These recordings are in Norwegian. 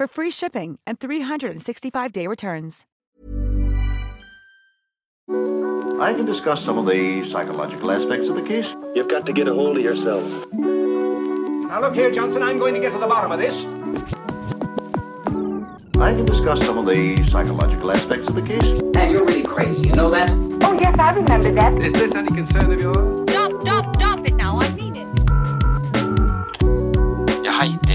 for free shipping and 365-day returns. I can discuss some of the psychological aspects of the case. You've got to get a hold of yourself. Now look here, Johnson, I'm going to get to the bottom of this. I can discuss some of the psychological aspects of the case. And you're really crazy, you know that? Oh, yes, I remember that. Is this any concern of yours? Stop,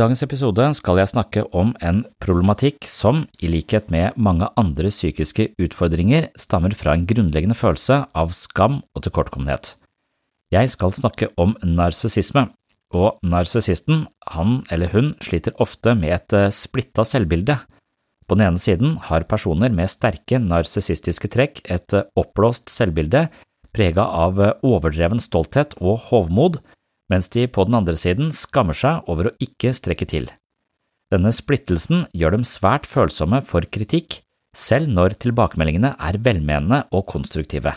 Dagens episode skal jeg snakke om en problematikk som, i likhet med mange andre psykiske utfordringer, stammer fra en grunnleggende følelse av skam og tilkortkommenhet. Jeg skal snakke om narsissisme, og narsissisten, han eller hun, sliter ofte med et eh, splitta selvbilde. På den ene siden har personer med sterke narsissistiske trekk et eh, oppblåst selvbilde prega av eh, overdreven stolthet og hovmod, mens de på den andre siden skammer seg over å ikke strekke til. Denne splittelsen gjør dem svært følsomme for kritikk, selv når tilbakemeldingene er velmenende og konstruktive.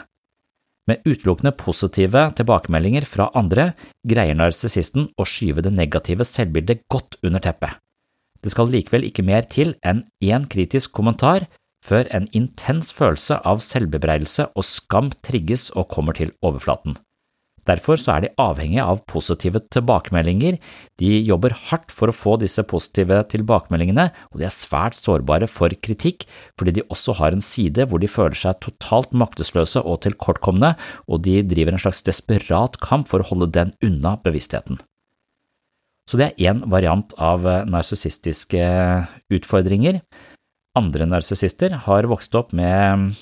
Med utelukkende positive tilbakemeldinger fra andre greier narsissisten å skyve det negative selvbildet godt under teppet. Det skal likevel ikke mer til enn én kritisk kommentar før en intens følelse av selvbebreidelse og skam trigges og kommer til overflaten. Derfor så er de avhengige av positive tilbakemeldinger, de jobber hardt for å få disse positive tilbakemeldingene, og de er svært sårbare for kritikk fordi de også har en side hvor de føler seg totalt maktesløse og tilkortkomne, og de driver en slags desperat kamp for å holde den unna bevisstheten. Så det er én variant av narsissistiske utfordringer. Andre narsissister har vokst opp med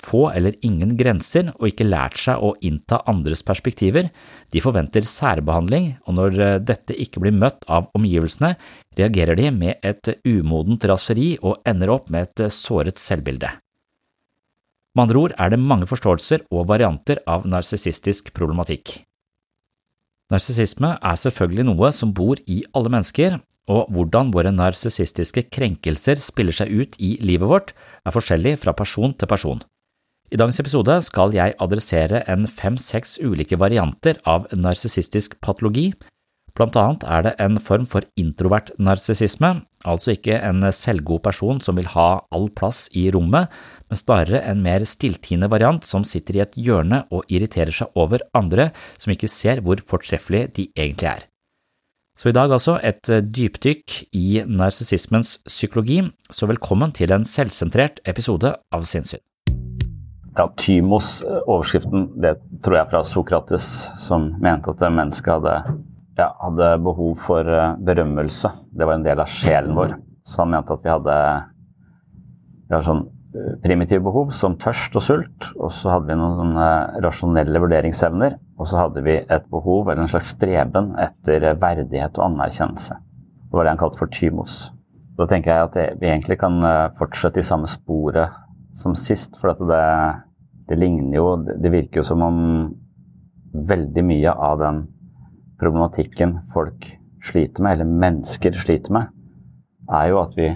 få eller ingen grenser og ikke lært seg å innta andres perspektiver, de forventer særbehandling, og når dette ikke blir møtt av omgivelsene, reagerer de med et umodent raseri og ender opp med et såret selvbilde. Med andre ord er det mange forståelser og varianter av narsissistisk problematikk. Narsissisme er selvfølgelig noe som bor i alle mennesker, og hvordan våre narsissistiske krenkelser spiller seg ut i livet vårt, er forskjellig fra person til person. I dagens episode skal jeg adressere en fem–seks ulike varianter av narsissistisk patologi. Blant annet er det en form for introvert narsissisme, altså ikke en selvgod person som vil ha all plass i rommet, men snarere en mer stilltiende variant som sitter i et hjørne og irriterer seg over andre som ikke ser hvor fortreffelige de egentlig er. Så i dag altså et dypdykk i narsissismens psykologi, så velkommen til en selvsentrert episode av Sinnsyn. Ja, Tymos, overskriften, det tror jeg er fra Sokrates, som mente at mennesket hadde, ja, hadde behov for berømmelse. Det var en del av sjelen vår. Så han mente at vi hadde vi har sånn primitive behov som tørst og sult. Og så hadde vi noen rasjonelle vurderingsevner. Og så hadde vi et behov, eller en slags streben, etter verdighet og anerkjennelse. Det var det han kalte for tymos. Da tenker jeg at vi egentlig kan fortsette i samme sporet som sist. For det, det, ligner jo Det virker jo som om veldig mye av den problematikken folk sliter med, eller mennesker sliter med, er jo at vi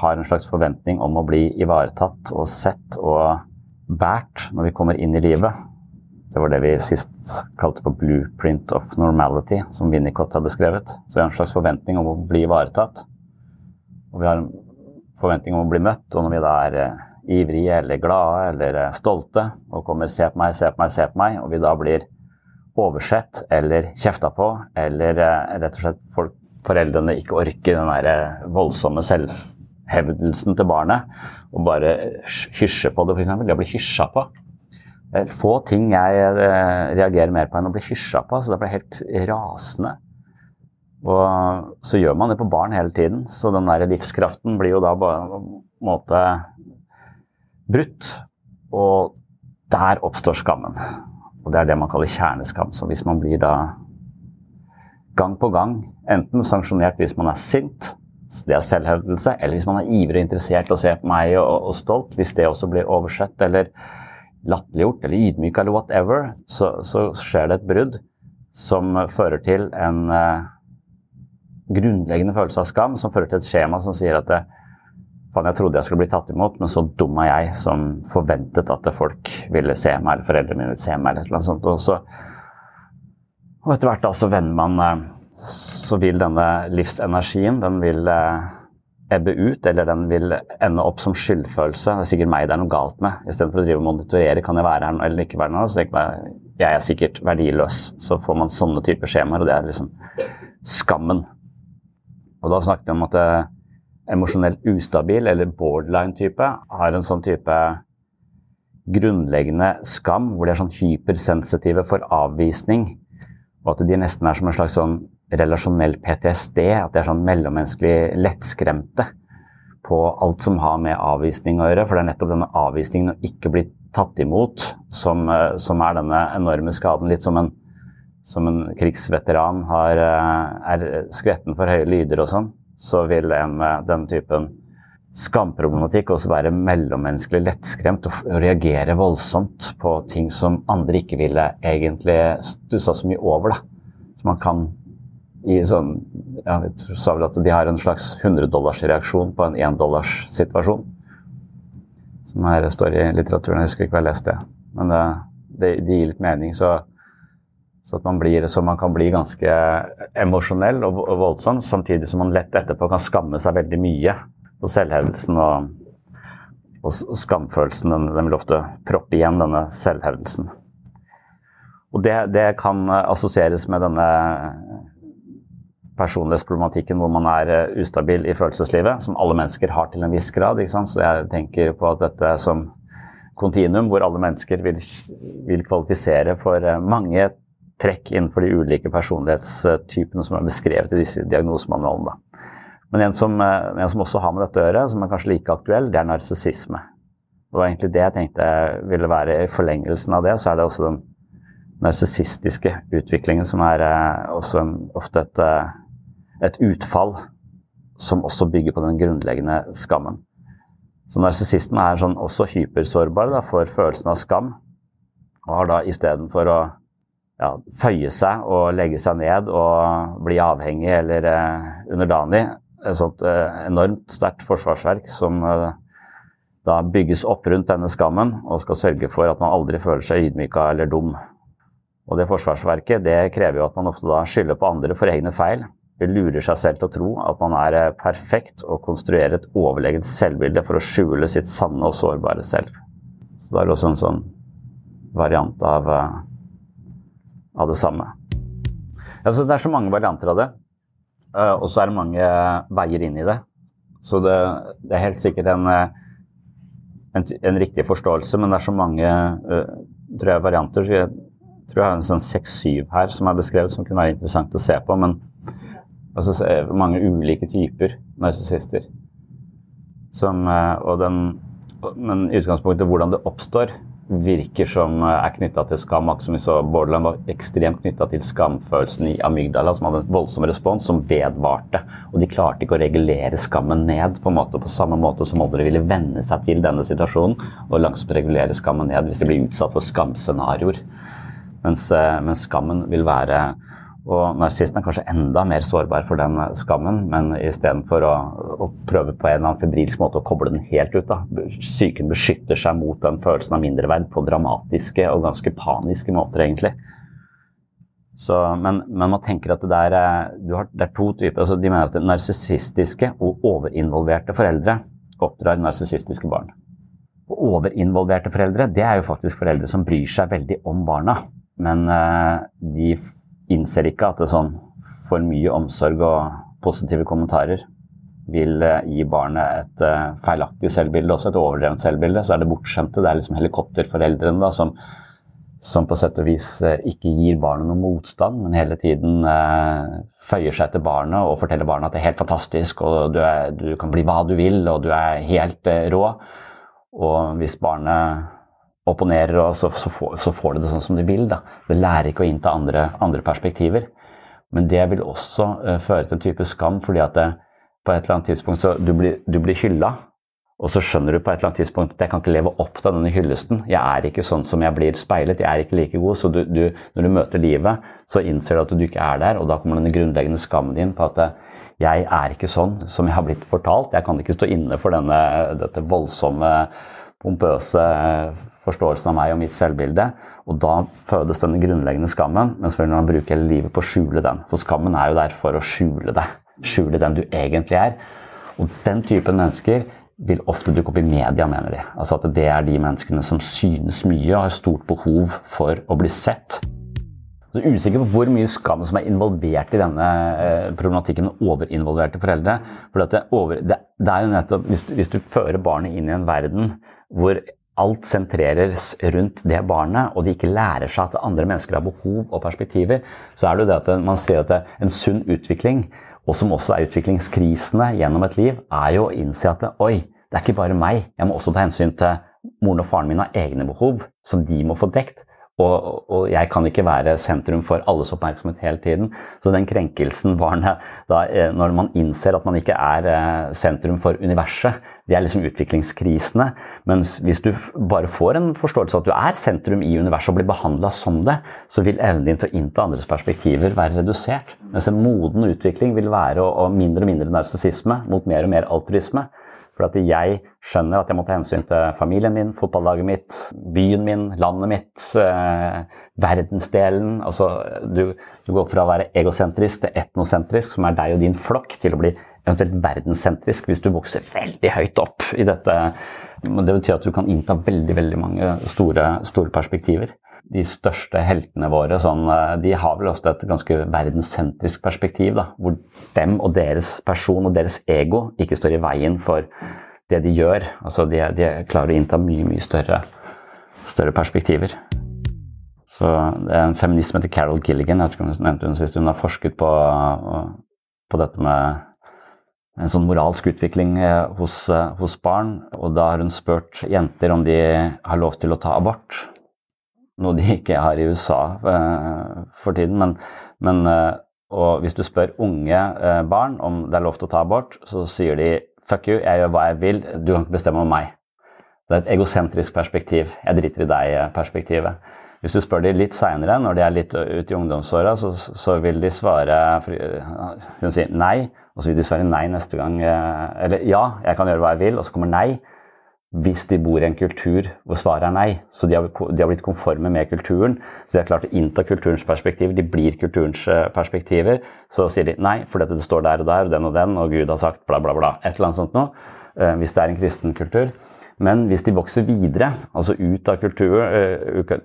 har en slags forventning om å bli ivaretatt og sett og båret når vi kommer inn i livet. Det var det vi sist kalte for 'blueprint of normality', som Winnicott har beskrevet. Så vi har en slags forventning om å bli ivaretatt. Og vi har en forventning om å bli møtt, og når vi da er eh, ivrige eller glade eller eh, stolte og kommer 'se på meg, se på meg, se på meg', og vi da blir oversett eller kjefta på, eller eh, rett og slett folk, foreldrene ikke orker den der voldsomme selvhevdelsen til barnet, og bare hysje på det, f.eks. Det å bli hysja på. Få ting jeg reagerer mer på enn å bli hysja på. så det blir helt rasende. Og så gjør man det på barn hele tiden, så den der livskraften blir jo da på en måte brutt. Og der oppstår skammen. Og det er det man kaller kjerneskam. Så hvis man blir da gang på gang enten sanksjonert hvis man er sint, det er selvhevdelse, eller hvis man er ivrig og interessert og ser på meg og, og, stolt, hvis det også blir oversett eller latterliggjort eller ydmyk eller whatever, så, så, skjer det et brudd som fører til en uh, grunnleggende følelse av skam, som fører til et skjema som sier at Faen, jeg trodde jeg skulle bli tatt imot, men så dum er jeg som forventet at folk ville se meg, eller foreldrene mine ville se meg, eller noe sånt. Og, så, og etter hvert da så vender man Så vil denne livsenergien, den vil ebbe ut, eller den vil ende opp som skyldfølelse. Det er sikkert meg det er noe galt med. Istedenfor å drive og monitorere kan jeg være her eller ikke være her, så tenker jeg jeg er sikkert verdiløs. Så får man sånne typer skjemaer, og det er liksom skammen. Og da snakket vi om at eh, emosjonelt ustabil eller borderline-type har en sånn type grunnleggende skam, hvor de er sånn hypersensitive for avvisning. Og at de nesten er som en slags sånn relasjonell PTSD. At de er sånn mellommenneskelig lettskremte på alt som har med avvisning å gjøre. For det er nettopp denne avvisningen å ikke bli tatt imot som, eh, som er denne enorme skaden. Litt som en, som en krigsveteran har, eh, er skvetten for høye lyder og sånn så vil en med den typen skamproblematikk også være mellommenneskelig lettskremt og reagere voldsomt på ting som andre ikke ville egentlig stussa så mye over. da. Så man kan i sånn ja, Jeg sa vel at de har en slags 100-dollars-reaksjon på en 1-dollars-situasjon. Som her står i litteraturen. Jeg husker ikke hva jeg leste. Men det, det, det gir litt mening. så så man, blir, så man kan bli ganske emosjonell og voldsom, samtidig som man lett etterpå kan skamme seg veldig mye. på selvhevdelsen og, og skamfølelsen den, den, vil ofte proppe igjen denne selvhevdelsen. Og det, det kan assosieres med denne personlighetsproblematikken hvor man er eh, ustabil i følelseslivet, som alle mennesker har til en viss grad. Så jeg tenker på at dette som kontinuum, hvor alle mennesker vil, vil kvalifisere for eh, mange trekk innenfor de ulike personlighetstypene som er beskrevet i disse diagnosemanualene. Men en som, eh, en som, også har med dette å gjøre, som er kanskje like aktuell, det er narsissisme. Det var egentlig det jeg tenkte ville være i forlengelsen av det. Så er det også den narsissistiske utviklingen som er eh, også en, ofte et, eh, et, utfall som også bygger på den grunnleggende skammen. Så narsissisten er sånn også hypersårbar da, for følelsen av skam, og har da istedenfor å ja, føye seg og legge seg ned og bli avhengig eller eh, underdanig. Et sånt eh, enormt sterkt forsvarsverk som eh, da bygges opp rundt denne skammen og skal sørge for at man aldri føler seg ydmyka eller dum. Og det forsvarsverket det krever jo at man ofte da skylder på andre for egne feil. Det lurer seg selv til å tro at man er eh, perfekt og konstruerer et overlegent selvbilde for å skjule sitt sanne og sårbare selv. Så det er også en sånn variant av eh, av det samme. Ja, det er så mange varianter av det, uh, og så er det mange veier inn i det. Så det, det er helt sikkert en uh, en, en, riktig forståelse, men det er så mange uh, tror jeg, varianter. Så jeg tror jeg har en sånn seks-syv her som er beskrevet, som kunne være interessant å se på. Men altså, mange ulike typer narsissister. Men i utgangspunktet hvordan det oppstår, virker som eh, er knytta til skam. Som vi så Borderland var ekstremt knytta til skamfølelsen i amygdala, som hadde en voldsom respons som vedvarte. Og de klarte ikke å regulere skammen ned på, en måte, på samme måte som andre ville venne seg til denne situasjonen og langsomt regulere skammen ned hvis de blir utsatt for skamscenarioer. Mens, eh, mens skammen vil være og narsissisten er kanskje enda mer sårbar for den skammen, men istedenfor å, å prøve på en eller annen febrilsk måte å koble den helt ut, da. Psyken beskytter seg mot den følelsen av mindreverd på dramatiske og ganske paniske måter, egentlig. Så, men, men, man tenker at det, der, har, det er to typer altså De mener at narsissistiske og overinvolverte foreldre oppdrar narsissistiske barn. Og overinvolverte foreldre det er jo faktisk foreldre som bryr seg veldig om barna. Men uh, de innser ikke at det er sånn for mye omsorg og positive kommentarer vil eh, gi barnet et uh, feilaktig selvbilde, også et overdrevent selvbilde. Så er det bortskjemte. Det er liksom helikopterforeldrene da, som, som, på sett og vis uh, ikke gir barnet noen motstand, men hele tiden eh, føyer seg til barnet og forteller barnet at det er helt fantastisk, og du, er, du kan bli hva du vil, og du er helt rå. Og hvis barnet opponerer, og så, så, får, så, får, det det sånn som de vil. Da. Det lærer ikke å innta andre, andre perspektiver. Men det vil også uh, føre til en type skam, fordi at det, på et eller annet tidspunkt så du blir, du blir hylla, og så skjønner du på et eller annet tidspunkt at jeg kan ikke leve opp til denne hyllesten. Jeg er ikke sånn som jeg blir speilet, jeg er ikke like god. Så du, du, når du møter livet, så innser du at du ikke er der, og da kommer denne grunnleggende skammen din på at eh, jeg er ikke sånn som jeg har blitt fortalt. Jeg kan ikke stå inne for denne, dette voldsomme, pompøse forståelsen av meg og mitt selvbilde. Og da fødes denne grunnleggende skammen, men selvfølgelig man bruker hele livet på å skjule den. For skammen er jo der for å skjule det. Skjule den du egentlig er. Og den typen mennesker vil ofte dukke opp i media, mener de. Altså at det er de menneskene som synes mye og har stort behov for å bli sett. Så er usikker på hvor mye skam som er involvert i denne eh, problematikken med overinvolverte foreldre. For det, over, det, det, er jo nettopp, hvis, hvis du fører barnet inn i en verden hvor alt sentreres rundt det barnet, og de ikke lærer seg at andre mennesker har behov og perspektiver, så er det jo det at man ser at en sunn utvikling, og som også er utviklingskrisene gjennom et liv, er jo å innse at oi, det er ikke bare meg, jeg må også ta hensyn til moren og faren min har egne behov som de må få dekt. Og, og, jeg kan ikke være sentrum for alles oppmerksomhet hele tiden. Så den krenkelsen barnet da, eh, Når man innser at man ikke er eh, sentrum for universet, det er liksom utviklingskrisene. Mens hvis du bare får en forståelse av at du er sentrum i universet og blir behandla som det, så vil evnen din til å innta andres perspektiver være redusert. Mens en moden utvikling vil være å, å mindre og mindre narsissisme mot mer og mer altruisme. For at jeg skjønner at jeg må ta hensyn til familien min, fotballaget mitt, byen min, landet mitt, eh, verdensdelen. Altså, du, du, går fra å være egosentrisk til etnosentrisk, som er deg og din flokk, til å bli eventuelt verdenssentrisk hvis du vokser veldig høyt opp i dette. Det betyr at du kan innta veldig, veldig mange store, store perspektiver de største heltene våre sånn, eh, de har vel ofte et ganske verdenssentrisk perspektiv. Da, hvor dem og deres person og deres ego ikke står i veien for det de gjør. Altså, de, de klarer å innta mye, mye større, større perspektiver. Så det er En feminist som heter Carol Gilligan, jeg vet ikke om jeg nevnte hun sist, hun har forsket på, på dette med en sånn moralsk utvikling eh, hos, eh, hos barn. Og da har hun spurt jenter om de har lov til å ta abort noe de ikke har i USA uh, for tiden. Men, men og hvis du spør unge uh, barn om det er lov til å ta abort, så sier de fuck you, jeg gjør hva jeg vil, du kan ikke bestemme om meg. Det er et egosentrisk perspektiv. Jeg driter i deg-perspektivet. Hvis du spør de litt seinere, når de er litt ute i ungdomsåra, så, så, vil de svare Hun sier nei, og så vil de svare nei neste gang. Eller ja, jeg kan gjøre hva jeg vil, og så kommer nei hvis de bor i en kultur hvor svaret er nei. Så de har, de har, blitt konforme med kulturen. Så de har klart å innta kulturens perspektiv. De blir kulturens eh, perspektiver. Så sier de nei, for det står der og der, og den og den, og Gud har sagt bla, bla, bla. Et eller annet sånt noe. Eh, hvis det er en kristen kultur. Men hvis de vokser videre, altså ut av kultur, eh,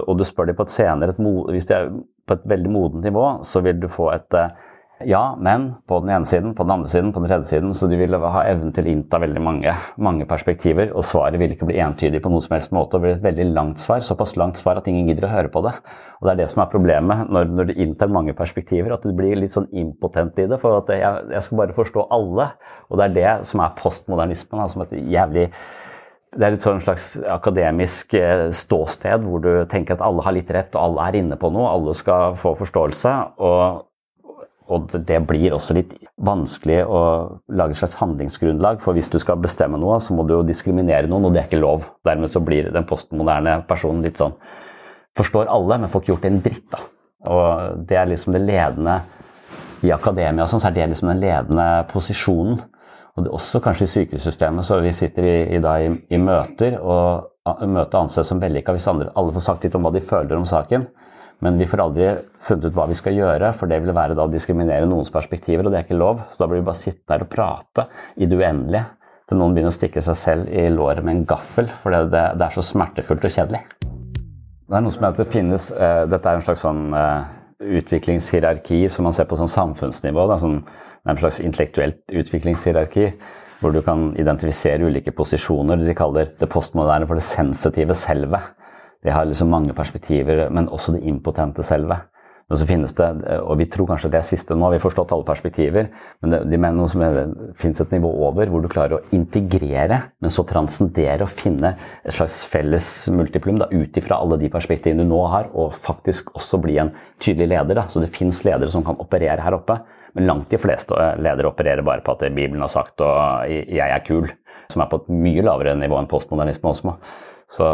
og du spør dem på et senere Hvis de er på et veldig modent nivå, så vil du få et Ja, men på den ene siden, på den andre siden, på den tredje siden. Så de vil ha evnen til å innta veldig mange, mange perspektiver. Og svaret vil ikke bli entydig på noen som helst måte. Og det blir et veldig langt svar. Såpass langt svar at ingen gidder å høre på det. Og det er det som er problemet når, når du inntar mange perspektiver, at du blir litt sånn impotent i det. For at jeg, jeg skal bare forstå alle. Og det er det som er postmodernismen. som et jævlig det er et sånn slags akademisk eh, ståsted hvor du tenker at alle har litt rett, og alle er inne på noe, alle skal få forståelse. Og og det blir også litt vanskelig å lage et slags handlingsgrunnlag. For hvis du skal bestemme noe, så må du jo diskriminere noen, og det er ikke lov. Dermed så blir den postmoderne personen litt sånn Forstår alle, men får ikke gjort en dritt, da. Og det er liksom det ledende i akademia, sånn, så er det liksom den ledende posisjonen. Og det er også kanskje i sykehussystemet, så vi sitter i, i, i, i møter, og møtet anses som vellykka hvis andre, alle får sagt litt om hva de føler om saken. Men vi får aldri funnet ut hva vi skal gjøre, for det vil være da å diskriminere noens perspektiver, og det er ikke lov. Så da blir vi bare sitte der og prate i det uendelige til noen begynner å stikke seg selv i låret med en gaffel, for det, det, det, er så smertefullt og kjedelig. Det er noe som heter det finnes uh, Dette er en slags sånn uh, utviklingshierarki som man ser på sånn samfunnsnivå. Er, sånn, en slags intellektuelt utviklingshierarki hvor du kan identifisere ulike posisjoner. De kaller det postmoderne for det sensitive selvet. Det har liksom mange perspektiver, men også det impotente selve. Men så finnes det, og vi tror kanskje det er siste nå, vi har forstått alle perspektiver, men det, de mener noe som er, det finnes et nivå over hvor du klarer å integrere, men så transcendere og finne et slags felles multiplum ut ifra alle de perspektivene du nå har, og faktisk også bli en tydelig leder. Da. Så det finnes ledere som kan operere her oppe, men langt de fleste ledere opererer bare på at Bibelen har sagt og 'jeg er kul', som er på et mye lavere nivå enn postmodernisme også. Så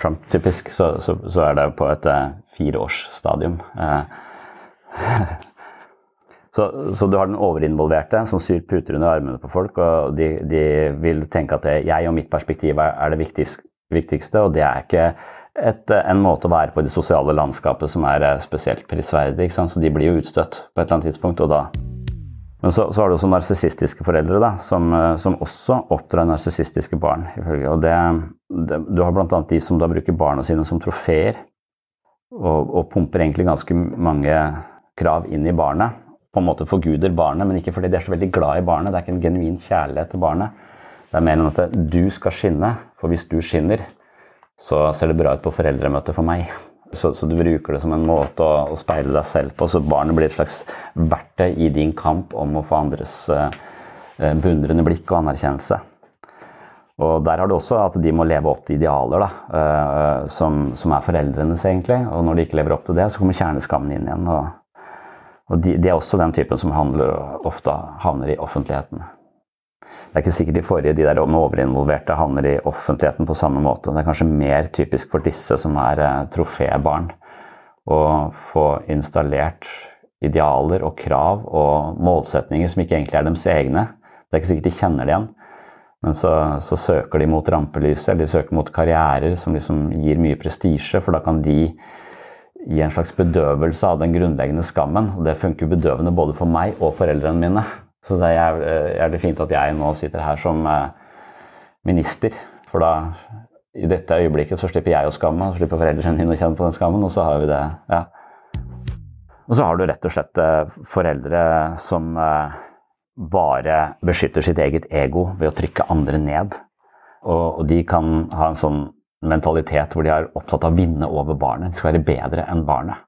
Trump-typisk så, så, så, er det på et eh, fireårsstadium. Eh, så, så, du har den overinvolverte som syr puter under armene på folk, og de, de vil tenke at det, jeg og mitt perspektiv er, er det viktigste, og det er ikke et, en måte å være på i det sosiale landskapet som er eh, spesielt prisverdig. Så de blir jo utstøtt på et eller annet tidspunkt, og da men så, så har du også narsissistiske foreldre da, som, eh, som også oppdrar narsissistiske barn. Og det, det, du har bl.a. de som da bruker barna sine som trofeer, og, og, pumper egentlig ganske mange krav inn i barnet. På en måte forguder barnet, men ikke fordi de er så veldig glad i barnet. Det er ikke en genuin kjærlighet til barnet. Det er mer enn at du skal skinne, for hvis du skinner, så ser det bra ut på foreldremøtet for meg. Så, så, du bruker det som en måte å, å, speile deg selv på. Så barnet blir et slags verktøy i din kamp om å få andres uh, beundrende blikk og anerkjennelse. Og der har du også at de må leve opp til idealer da, uh, som, som, er foreldrenes, egentlig. Og når de ikke lever opp til det, så kommer kjerneskammen inn igjen. Og, og de, de, er også den typen som handler, ofte havner i offentligheten. Det er ikke sikkert de forrige, de der overinvolverte, havner i offentligheten på samme måte. Det er kanskje mer typisk for disse som er eh, trofébarn, å få installert idealer og krav og målsetninger som ikke egentlig er deres egne. Det er ikke sikkert de kjenner det igjen. Men så, så søker de mot rampelyset, eller de søker mot karrierer som liksom gir mye prestisje, for da kan de gi en slags bedøvelse av den grunnleggende skammen. Og det funker bedøvende både for meg og foreldrene mine. Så det er jævlig fint at jeg nå sitter her som eh, minister. For da, i dette øyeblikket, så slipper jeg å skamme, så slipper foreldrene mine å kjenne på den skammen, og så har vi det. ja. Og så har du rett og slett eh, foreldre som eh, bare beskytter sitt eget ego ved å trykke andre ned. Og de kan ha en sånn mentalitet hvor de er opptatt av å vinne over barnet. De skal være bedre enn barnet.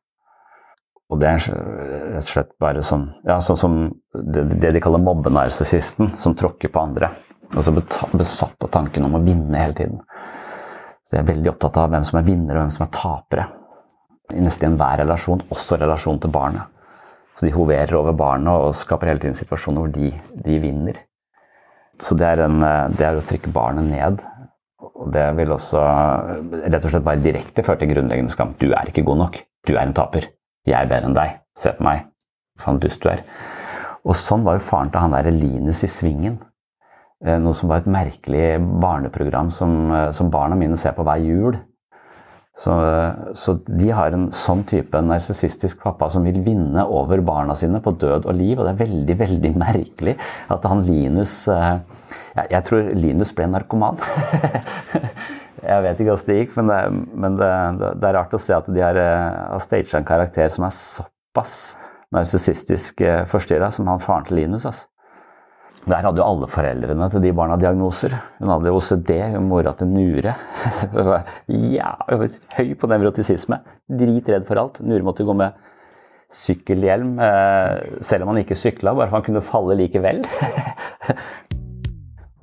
Og det er rett og slett bare sånn ja, sånn som det, det de kaller mobbenarsissisten, som tråkker på andre. Og så besatt av tanken om å vinne hele tiden. Så jeg er veldig opptatt av hvem som er vinnere og hvem som er tapere. I nesten enhver relasjon, også relasjon til barnet. Så de hoverer over barnet og skaper hele tiden situasjoner hvor de, de vinner. Så det er, en, det er, å trykke barnet ned. Og det vil også rett og slett bare direkte føre til grunnleggende skam. Du er ikke god nok. Du er en taper. 'Jeg er bedre enn deg. Se på meg. Faen dust du er.' Og sånn var jo faren til han der Linus i Svingen. Eh, noe som var et merkelig barneprogram som, eh, som barna mine ser på hver jul. Så, så, de har en sånn type narsissistisk pappa som vil vinne over barna sine på død og liv. Og det er veldig veldig merkelig at han Linus eh, Jeg, jeg tror Linus ble narkoman. Jeg vet ikke hvordan det gikk, men, det, men det, det, er rart å se at de har, har staged en karakter som er såpass narsissistisk eh, forstyrra som han faren til Linus. Altså. Der hadde jo alle foreldrene til de barna diagnoser. Hun hadde OCD, hun mora til Nure. ja, høy på nevrotisisme. Dritredd for alt. Nure måtte gå med sykkelhjelm eh, selv om han ikke sykla, bare for han kunne falle likevel.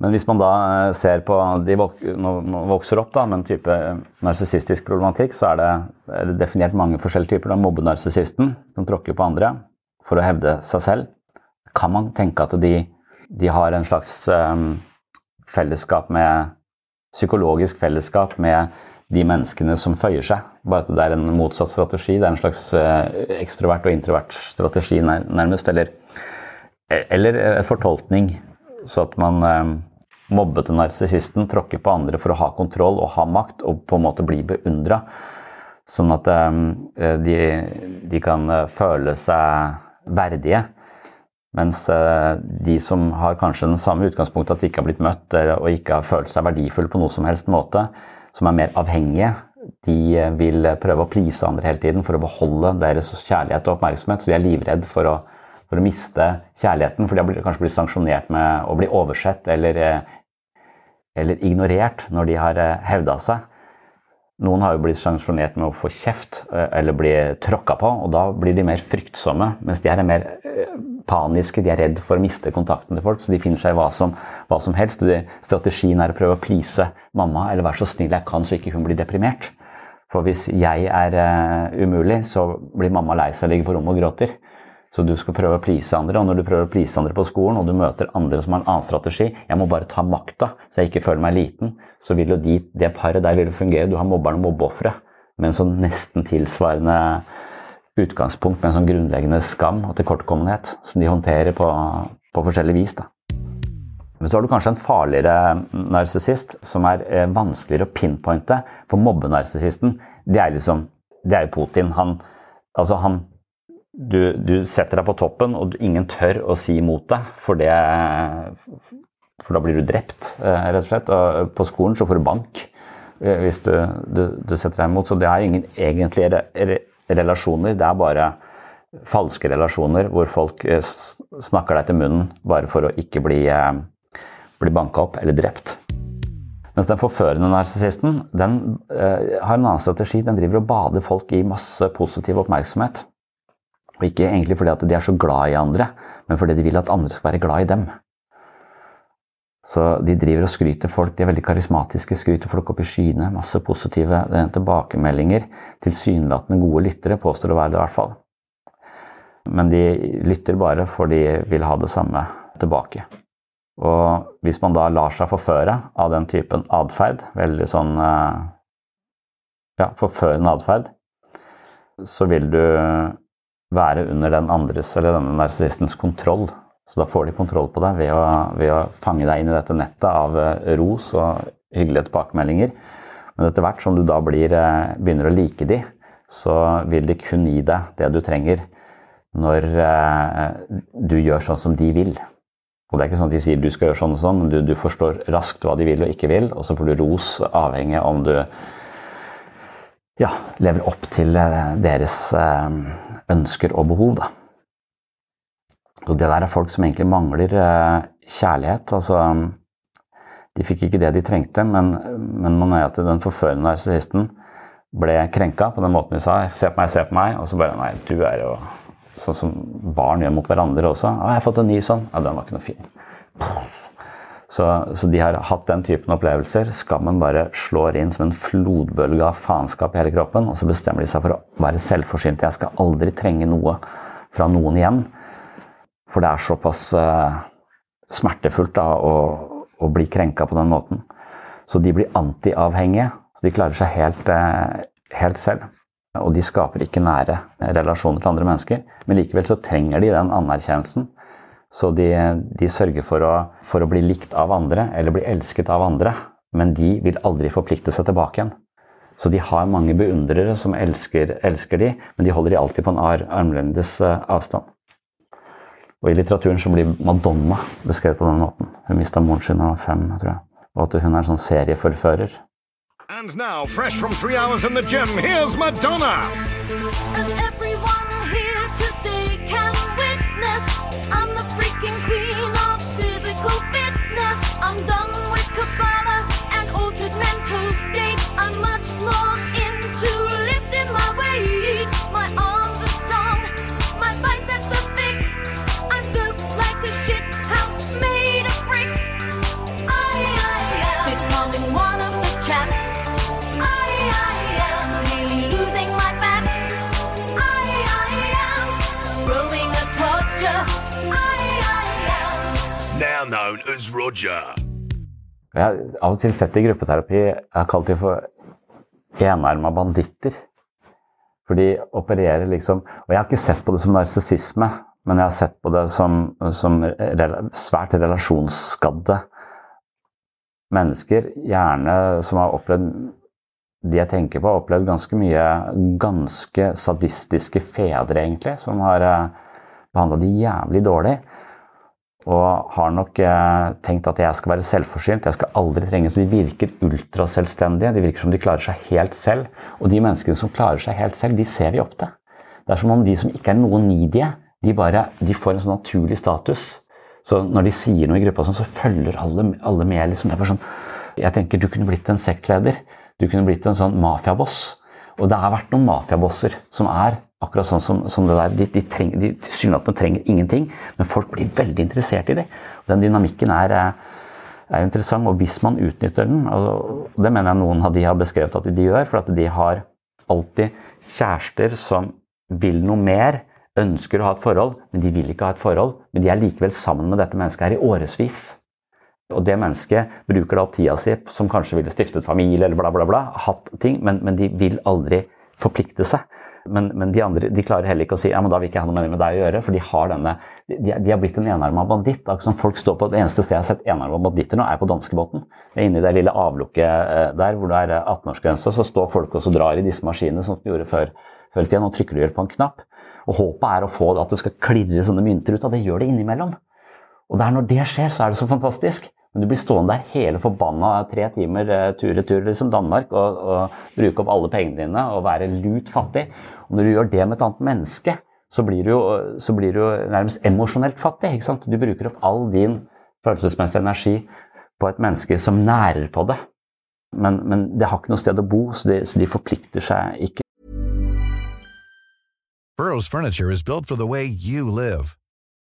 Men hvis man da eh, ser på de vokser opp da, med en type narsissistisk problematikk, så er det, er det, definert mange forskjellige typer. Mobbenarsissisten, som tråkker på andre for å hevde seg selv. Kan man tenke at de, de har en slags um, fellesskap med Psykologisk fellesskap med de menneskene som føyer seg. Bare at det er en motsatt strategi. Det er en slags uh, ekstrovert og introvert strategi, nærmest. Eller, eller fortolkning. Så at man um, mobbete narsissisten tråkker på andre for å ha kontroll og ha makt og på en måte bli beundra. Sånn at ehm, eh, de, de, kan eh, føle seg verdige. Mens eh, de som har kanskje den samme utgangspunktet, at de ikke har blitt møtt og ikke har følt seg verdifulle på noe som helst måte, som er mer avhengige, de vil prøve å please andre hele tiden for å beholde deres kjærlighet og oppmerksomhet. Så de er livredd for å, for å miste kjærligheten, for de har kanskje blitt sanksjonert med å bli oversett eller eller ignorert når de har eh, hevda seg. Noen har jo blitt sanksjonert med å få kjeft eh, eller bli tråkka på, og da blir de mer fryktsomme. Mens de her er mer eh, paniske, de er redd for å miste kontakten til folk, så de finner seg i hva som, hva som helst. strategien er å prøve å please mamma eller være så snill jeg kan så ikke hun blir deprimert. For hvis jeg er umulig, så blir mamma lei seg og ligger på rommet og gråter. Så du skal prøve å please andre, og når du prøver å please andre på skolen, og du møter andre som har en annen strategi Jeg må bare ta makta, så jeg ikke føler meg liten. Så vil jo de, det paret der vil fungere. Du har mobberen og mobbeofferet med en sånn nesten tilsvarende utgangspunkt, med en sånn grunnleggende skam og tilkortkommenhet som de håndterer på, på forskjellig vis. da. Men så har du kanskje en farligere narsissist som er eh, vanskeligere å pinpointe. For mobbenarsissisten, det er liksom Det er jo Putin. Han, altså han du, du, setter deg på toppen, og ingen tør å si imot deg, for, det, for da blir du drept, eh, rett og slett. Og på skolen så får du bank eh, hvis du, du, du setter deg imot. Så det er ingen egentlige re relasjoner, det er bare falske relasjoner hvor folk eh, snakker deg til munnen bare for å ikke bli, bli banka opp eller drept. Mens den forførende narsissisten den uh, har en annen strategi. Den driver og bader folk i masse positiv oppmerksomhet. Og ikke egentlig fordi at de er så glad i andre, men fordi de vil at andre skal være glad i dem. Så de driver og skryter folk, de er veldig karismatiske, skryter folk opp i skyene. Masse positive tilbakemeldinger. Tilsynelatende gode lyttere, påstår å være det i hvert fall. Men de lytter bare for de vil ha det samme tilbake. Og hvis man da lar seg forføre av den typen atferd, veldig sånn eh, ja, forførende atferd, så vil du være under den andres eller denne narsissistens kontroll. Så da får de kontroll på deg ved å, ved å fange deg inn i dette nettet av eh, ros og hyggelige tilbakemeldinger. Men etter hvert som du da blir, eh, begynner å like de, så vil de kun gi deg det du trenger når eh, du gjør sånn som de vil. Og det er ikke sånn at de sier du skal gjøre sånn og sånn, men du, du forstår raskt hva de vil og ikke vil, og så får du ros avhengig av om du ja, lever opp til deres ønsker og behov. Da. Og det der er folk som egentlig mangler eh, kjærlighet. Altså, de fikk ikke det de trengte, men, men man er at den forførende narsissisten ble krenka på den måten vi sa 'se på meg, se på meg', og så bare 'nei, du er jo sånn som barn gjør mot hverandre også'. 'Å, jeg har fått en ny sånn'. Ja, den var ikke noe fin. Så, så, de har hatt den typen opplevelser. Skammen bare slår inn som en flodbølge av faenskap i hele kroppen. Og så bestemmer de seg for å være selvforsynte. Jeg skal aldri trenge noe fra noen igjen. For det er såpass uh, smertefullt da, å, å, bli krenka på den måten. Så de blir antiavhengige. Så de klarer seg helt, uh, helt selv. Og de skaper ikke nære relasjoner til andre mennesker. Men likevel så trenger de den anerkjennelsen så de, de sørger for å, for å, bli likt av andre, eller bli elsket av andre. Men de vil aldri forplikte seg tilbake igjen. Så de har mange beundrere som elsker, elsker de, men de holder de alltid på en armlengdes eh, avstand. Og I litteraturen så blir Madonna beskrevet på den måten. Hun mista moren sin da hun var fem, tror jeg. Og at hun er en sånn serieforfører. And now, fresh from three hours in the gym, here's Madonna! And everyone known as Roger. Jeg har av og til sett i gruppeterapi Jeg har kalt dem for enarma banditter. For de opererer liksom Og jeg har ikke sett på det som narsissisme, men jeg har sett på det som, som rela, svært relasjonsskadde mennesker. Gjerne som har opplevd De jeg tenker på, har opplevd ganske mye ganske sadistiske fedre, egentlig, som har eh, behandla de jævlig dårlig. Og har nok eh, tenkt at jeg skal være selvforsynt. Jeg skal aldri trenge Så de virker ultraselvstendige. De virker som de klarer seg helt selv. Og de menneskene som klarer seg helt selv, de ser vi opp til. Det er som om de som ikke er noe needy, de, bare, de får en sånn naturlig status. Så når de sier noe i gruppa, sånn, så følger alle, alle med. Liksom. Det er bare sånn, jeg tenker du kunne blitt en sektleder. Du kunne blitt en sånn mafiaboss. Og det har vært noen mafiabosser som er akkurat sånn som, som det der. De, de, trenger, de tilsynelatende trenger ingenting, men folk blir veldig interessert i det. Den dynamikken er, er interessant, og hvis man utnytter den og Det mener jeg noen av de har beskrevet at de gjør, for at de har alltid kjærester som vil noe mer, ønsker å ha et forhold, men de vil ikke ha et forhold. Men de er likevel sammen med dette mennesket her i årevis. Og det mennesket bruker da opp tida si, som kanskje ville stiftet familie eller bla, bla, bla, hatt ting, men, men de vil aldri forplikte seg. Men, men, de andre de klarer heller ikke å si ja, men da vil ikke jeg ha noe med deg å gjøre, for de har denne, de, de har blitt en enarma banditt. Akkurat som folk står på Det eneste stedet jeg har sett enarma banditter nå, er på danskebåten. Det er inni det lille avlukket der hvor det er 18-årsgrense, så står folk og drar i disse maskinene, som de gjorde før, før i tida. Nå trykker du på en knapp. Og håpet er å få at det skal klirre sånne mynter ut av det. gjør det innimellom. Og det er når det skjer, så er det så fantastisk. Men du blir stående der hele forbanna tre timer tur-retur liksom Danmark og, og, bruke opp alle pengene dine og være lut fattig. Og når du gjør det med et annet menneske, så blir du så blir du nærmest emosjonelt fattig. ikke sant? Du bruker opp all din følelsesmessige energi på et menneske som nærer på det. Men, men det har ikke noe sted å bo, så de, så de forplikter seg ikke. Burroughs Furniture is built for the way you live.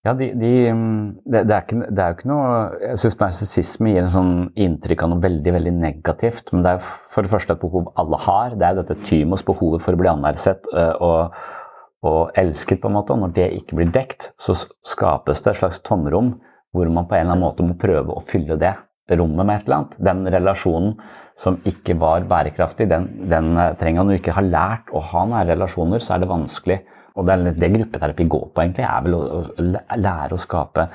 Ja, de, de, det, det, er ikke, det, er jo ikke noe Jeg syns narsissisme gir en sånn inntrykk av noe veldig veldig negativt. Men det er for det første et behov alle har. Det er dette tymos behovet for å bli anerkjent og, og, elsket. på en måte, og Når det ikke blir dekt, så skapes det et slags tomrom hvor man på en eller annen måte må prøve å fylle det rommet med et eller annet. Den relasjonen som ikke var bærekraftig, den, den trenger Når du ikke har lært å ha nære relasjoner, så er det vanskelig og det, det gruppeterapi går på, egentlig, er vel å, å lære å skape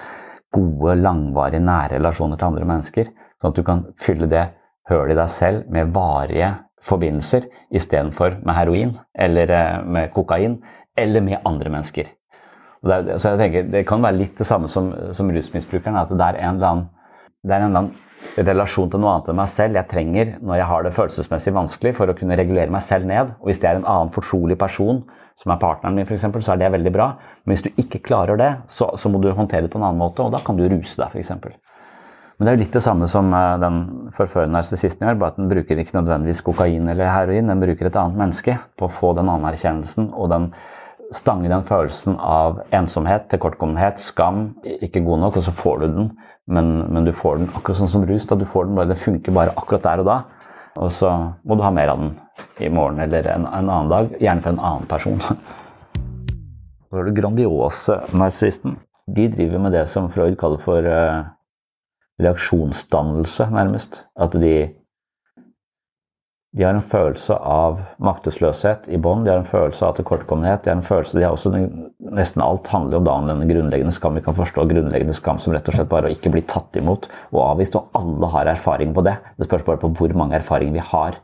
gode, langvarige, nære relasjoner til andre mennesker. Sånn at du kan fylle det hølet i deg selv med varige forbindelser istedenfor med heroin eller eh, med kokain eller med andre mennesker. Det, så jeg tenker, det kan være litt det samme som, som rusmisbrukeren. At det er en eller annen, det er en eller annen relasjon til noe annet enn meg selv jeg trenger når jeg har det følelsesmessig vanskelig for å kunne regulere meg selv ned. Og hvis det er en annen fortrolig person som er partneren min, eksempel, så er det veldig bra. Men hvis du ikke klarer det, så, så, må du håndtere det på en annen måte, og da kan du ruse deg, f.eks. Men det er jo litt det samme som eh, den forførende narsissisten gjør, bare at den bruker ikke nødvendigvis kokain eller heroin, den bruker et annet menneske på å få den anerkjennelsen og den stange den følelsen av ensomhet, tilkortkommenhet, skam, ikke god nok, og så får du den. Men, men, du får den akkurat sånn som rus. da du får den bare, Det funker bare akkurat der og da. Og så må du ha mer av den i morgen eller en, en annen dag. Gjerne for en annen person. Så har du grandiose narsissisten. De driver med det som Freud kaller for uh, reaksjonsdannelse, nærmest. At de de har en følelse av maktesløshet i bånn, de har en følelse av tilkortkommenhet. De har en følelse, de har også, Nesten alt handler om da om denne grunnleggende skam. Vi kan forstå grunnleggende skam som rett og slett bare å ikke bli tatt imot og avvist. Og alle har erfaring på det. Det spørs bare på hvor mange erfaringer vi har.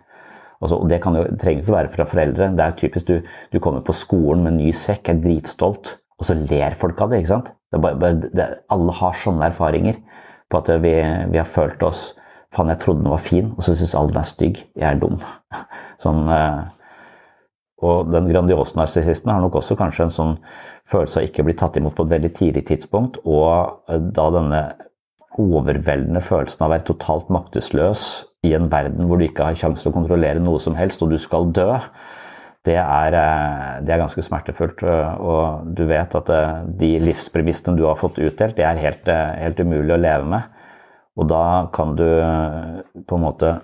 Altså, og Det kan jo, det trenger ikke være fra foreldre. Det er typisk du, du kommer på skolen med ny sekk, er dritstolt, og så ler folk av det. ikke sant? Det bare, bare, det, alle har sånne erfaringer på at vi, vi har følt oss Faen, jeg trodde den var fin, og så syns alle den er stygg. Jeg er dum. Sånn, eh, og den grandiose narsissisten har nok også kanskje en sånn følelse av ikke å bli tatt imot på et veldig tidlig tidspunkt, og eh, da denne overveldende følelsen av å være totalt maktesløs i en verden hvor du ikke har sjanse til å kontrollere noe som helst, og du skal dø, det er, eh, det er ganske smertefullt. Og du vet at de livspremissene du har fått utdelt, det er helt, helt umulig å leve med. Og da kan du eh, på en måte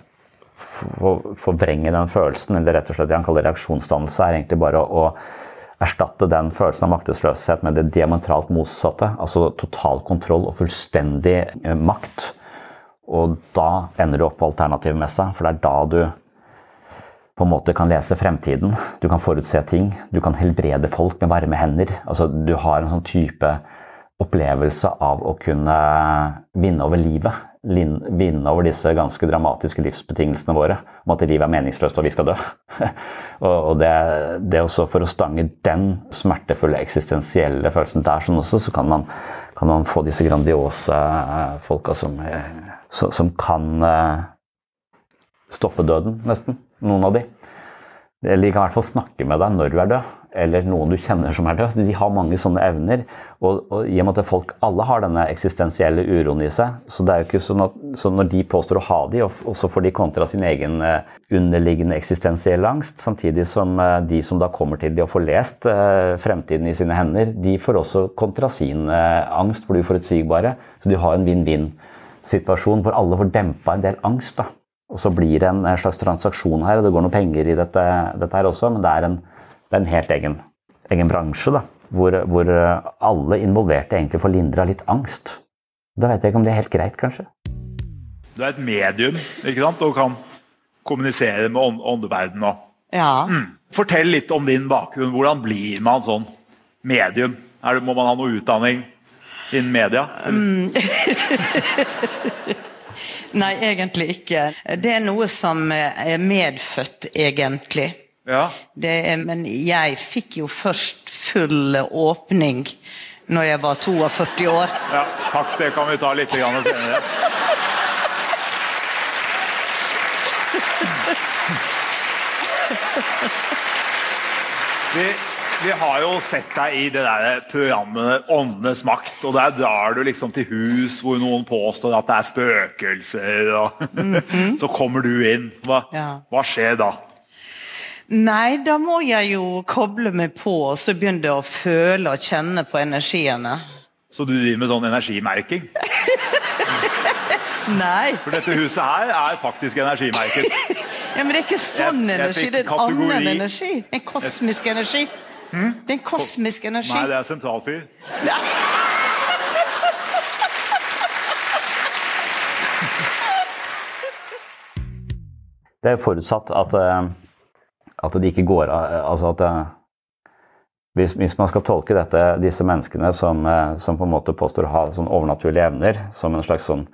forvrenge den følelsen, eller rett og slett det han kaller reaksjonsdannelse, er egentlig bare å, erstatte den følelsen av maktesløshet med det diametralt motsatte. Altså total kontroll og fullstendig eh, makt. Og da ender du opp på alternativmessa, for det er da du på en måte kan lese fremtiden. Du kan forutse ting. Du kan helbrede folk med varme hender. Altså, du har en sånn type opplevelse av å kunne vinne over livet. Vinne over disse ganske dramatiske livsbetingelsene våre. Om at livet er meningsløst og vi skal dø. og det, det også For å stange den smertefulle eksistensielle følelsen der sånn også, så kan man, kan man få disse grandiose eh, folka som, eh, som kan eh, stoppe døden, nesten. Noen av de. Eller de kan i hvert fall snakke med deg når du er død eller noen du kjenner som er død. De har mange sånne evner. Og, og i og med at folk alle har denne eksistensielle uroen i seg, så det er jo ikke sånn at så når de påstår å ha de, og, og så får de kontra sin egen uh, underliggende eksistensielle angst, samtidig som uh, de som da kommer til de og får lest uh, fremtiden i sine hender, de får også kontra sin angst for det uforutsigbare. Så de har en vinn-vinn-situasjon hvor alle får dempa en del angst. da. Og så blir det en slags transaksjon her, og det går noen penger i dette, dette her også, men det er en det er en helt egen, egen bransje da, hvor, hvor, alle involverte egentlig får lindra litt angst. Da vet jeg ikke om det er helt greit, kanskje. Du er et medium ikke sant? og kan kommunisere med åndeverdenen. Ja. Mm. Fortell litt om din bakgrunn. Hvordan blir man sånn medium? Det, må man ha noe utdanning innen media? Mm. Nei, egentlig ikke. Det er noe som er medfødt, egentlig. Ja. Det, men jeg fikk jo først full åpning når jeg var 42 år. Ja, takk. Det kan vi ta litt senere. Vi, vi, har jo sett deg i det der programmet 'Åndenes makt'. og Der drar du liksom til hus hvor noen påstår at det er spøkelser. Og mm -hmm. Så kommer du inn. Hva, ja. hva skjer da? Nei, da må jeg jo koble meg på og så begynne å føle og kjenne på energiene. Så du driver med sånn energimerking? Nei. For dette huset her er faktisk energimerket. ja, Men det er ikke sånn jeg, jeg energi, det er en annen energi. En kosmisk energi. Hmm? Det er en kosmisk energi. Nei, det er sentralfyr. Ja. Det er forutsatt at uh at det ikke går altså at eh, hvis, hvis, man skal tolke dette, disse menneskene som, eh, som, på en måte påstår å ha sånn overnaturlige evner, som en slags sånn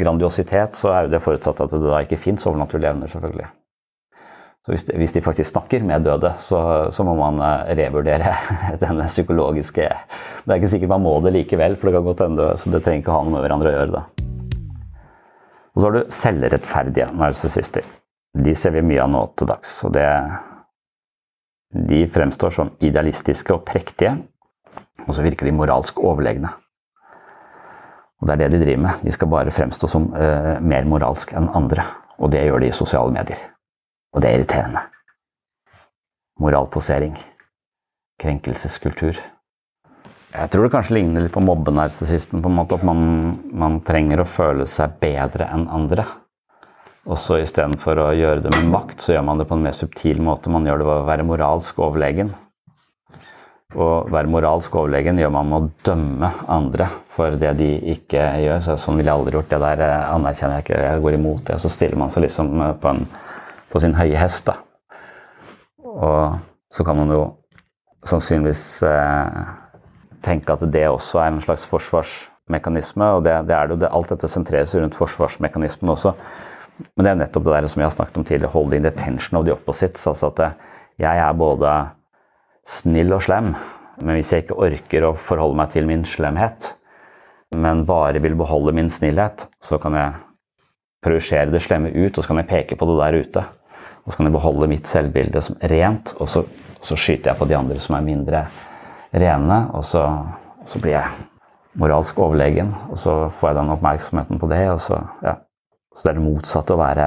grandiositet, så er det forutsatt at det da ikke fins overnaturlige evner, selvfølgelig. Så hvis de, hvis de, faktisk snakker med døde, så, så, må man eh, revurdere denne psykologiske Det er ikke sikkert man må det likevel, for det kan godt hende så det trenger ikke å ha noe med hverandre å gjøre. da. Og så har du selvrettferdige narsissister. De ser vi mye av nå til dags. og det, De fremstår som idealistiske og prektige, og så virker de moralsk overlegne. Og Det er det de driver med. De skal bare fremstå som uh, mer moralsk enn andre. Og det gjør de i sosiale medier. Og det er irriterende. Moralposering. krenkelseskultur. Jeg tror det kanskje ligner litt på mobbenarsissisten. på en måte At man, man, trenger å føle seg bedre enn andre. Og så istedenfor å gjøre det med makt, så gjør man det på en mer subtil måte. Man gjør det ved å være moralsk overlegen. Å være moralsk overlegen gjør man med å dømme andre for det de ikke gjør. Så sånn ville jeg aldri gjort. Det der eh, anerkjenner jeg ikke. Jeg går imot det. Så stiller man seg liksom eh, på, en, på sin høye hest. da. Og så kan man jo sannsynligvis eh, tenke at det også er en slags forsvarsmekanisme. Og det, det er det jo. alt dette sentreres rundt forsvarsmekanismen også. Men det er nettopp det der som jeg har snakket om tidligere, holding the tension of the opposites. Altså at eh, jeg er både snill og slem. Men hvis jeg ikke orker å forholde meg til min slemhet, men bare vil beholde min snillhet, så kan jeg projisere det slemme ut, og så kan jeg peke på det der ute. Og så kan jeg beholde mitt selvbilde som rent, og så, så skyter jeg på de andre som er mindre rene. Og så, så, blir jeg moralsk overlegen, og så får jeg den oppmerksomheten på det. og så, ja. Så det er det motsatte å være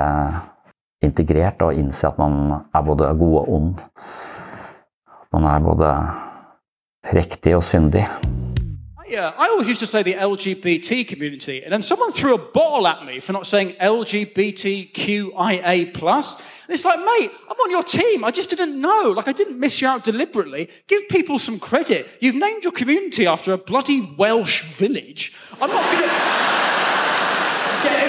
integrert og innse at man er både god og ond. Man er både og syndig. Yeah, I always used to say the LGBT community, and then someone threw a bottle at me for not saying LGBTQIA. And it's like, mate, I'm on your team. I just didn't know. Like, I didn't miss you out deliberately. Give people some credit. You've named your community after a bloody Welsh village. I'm not going to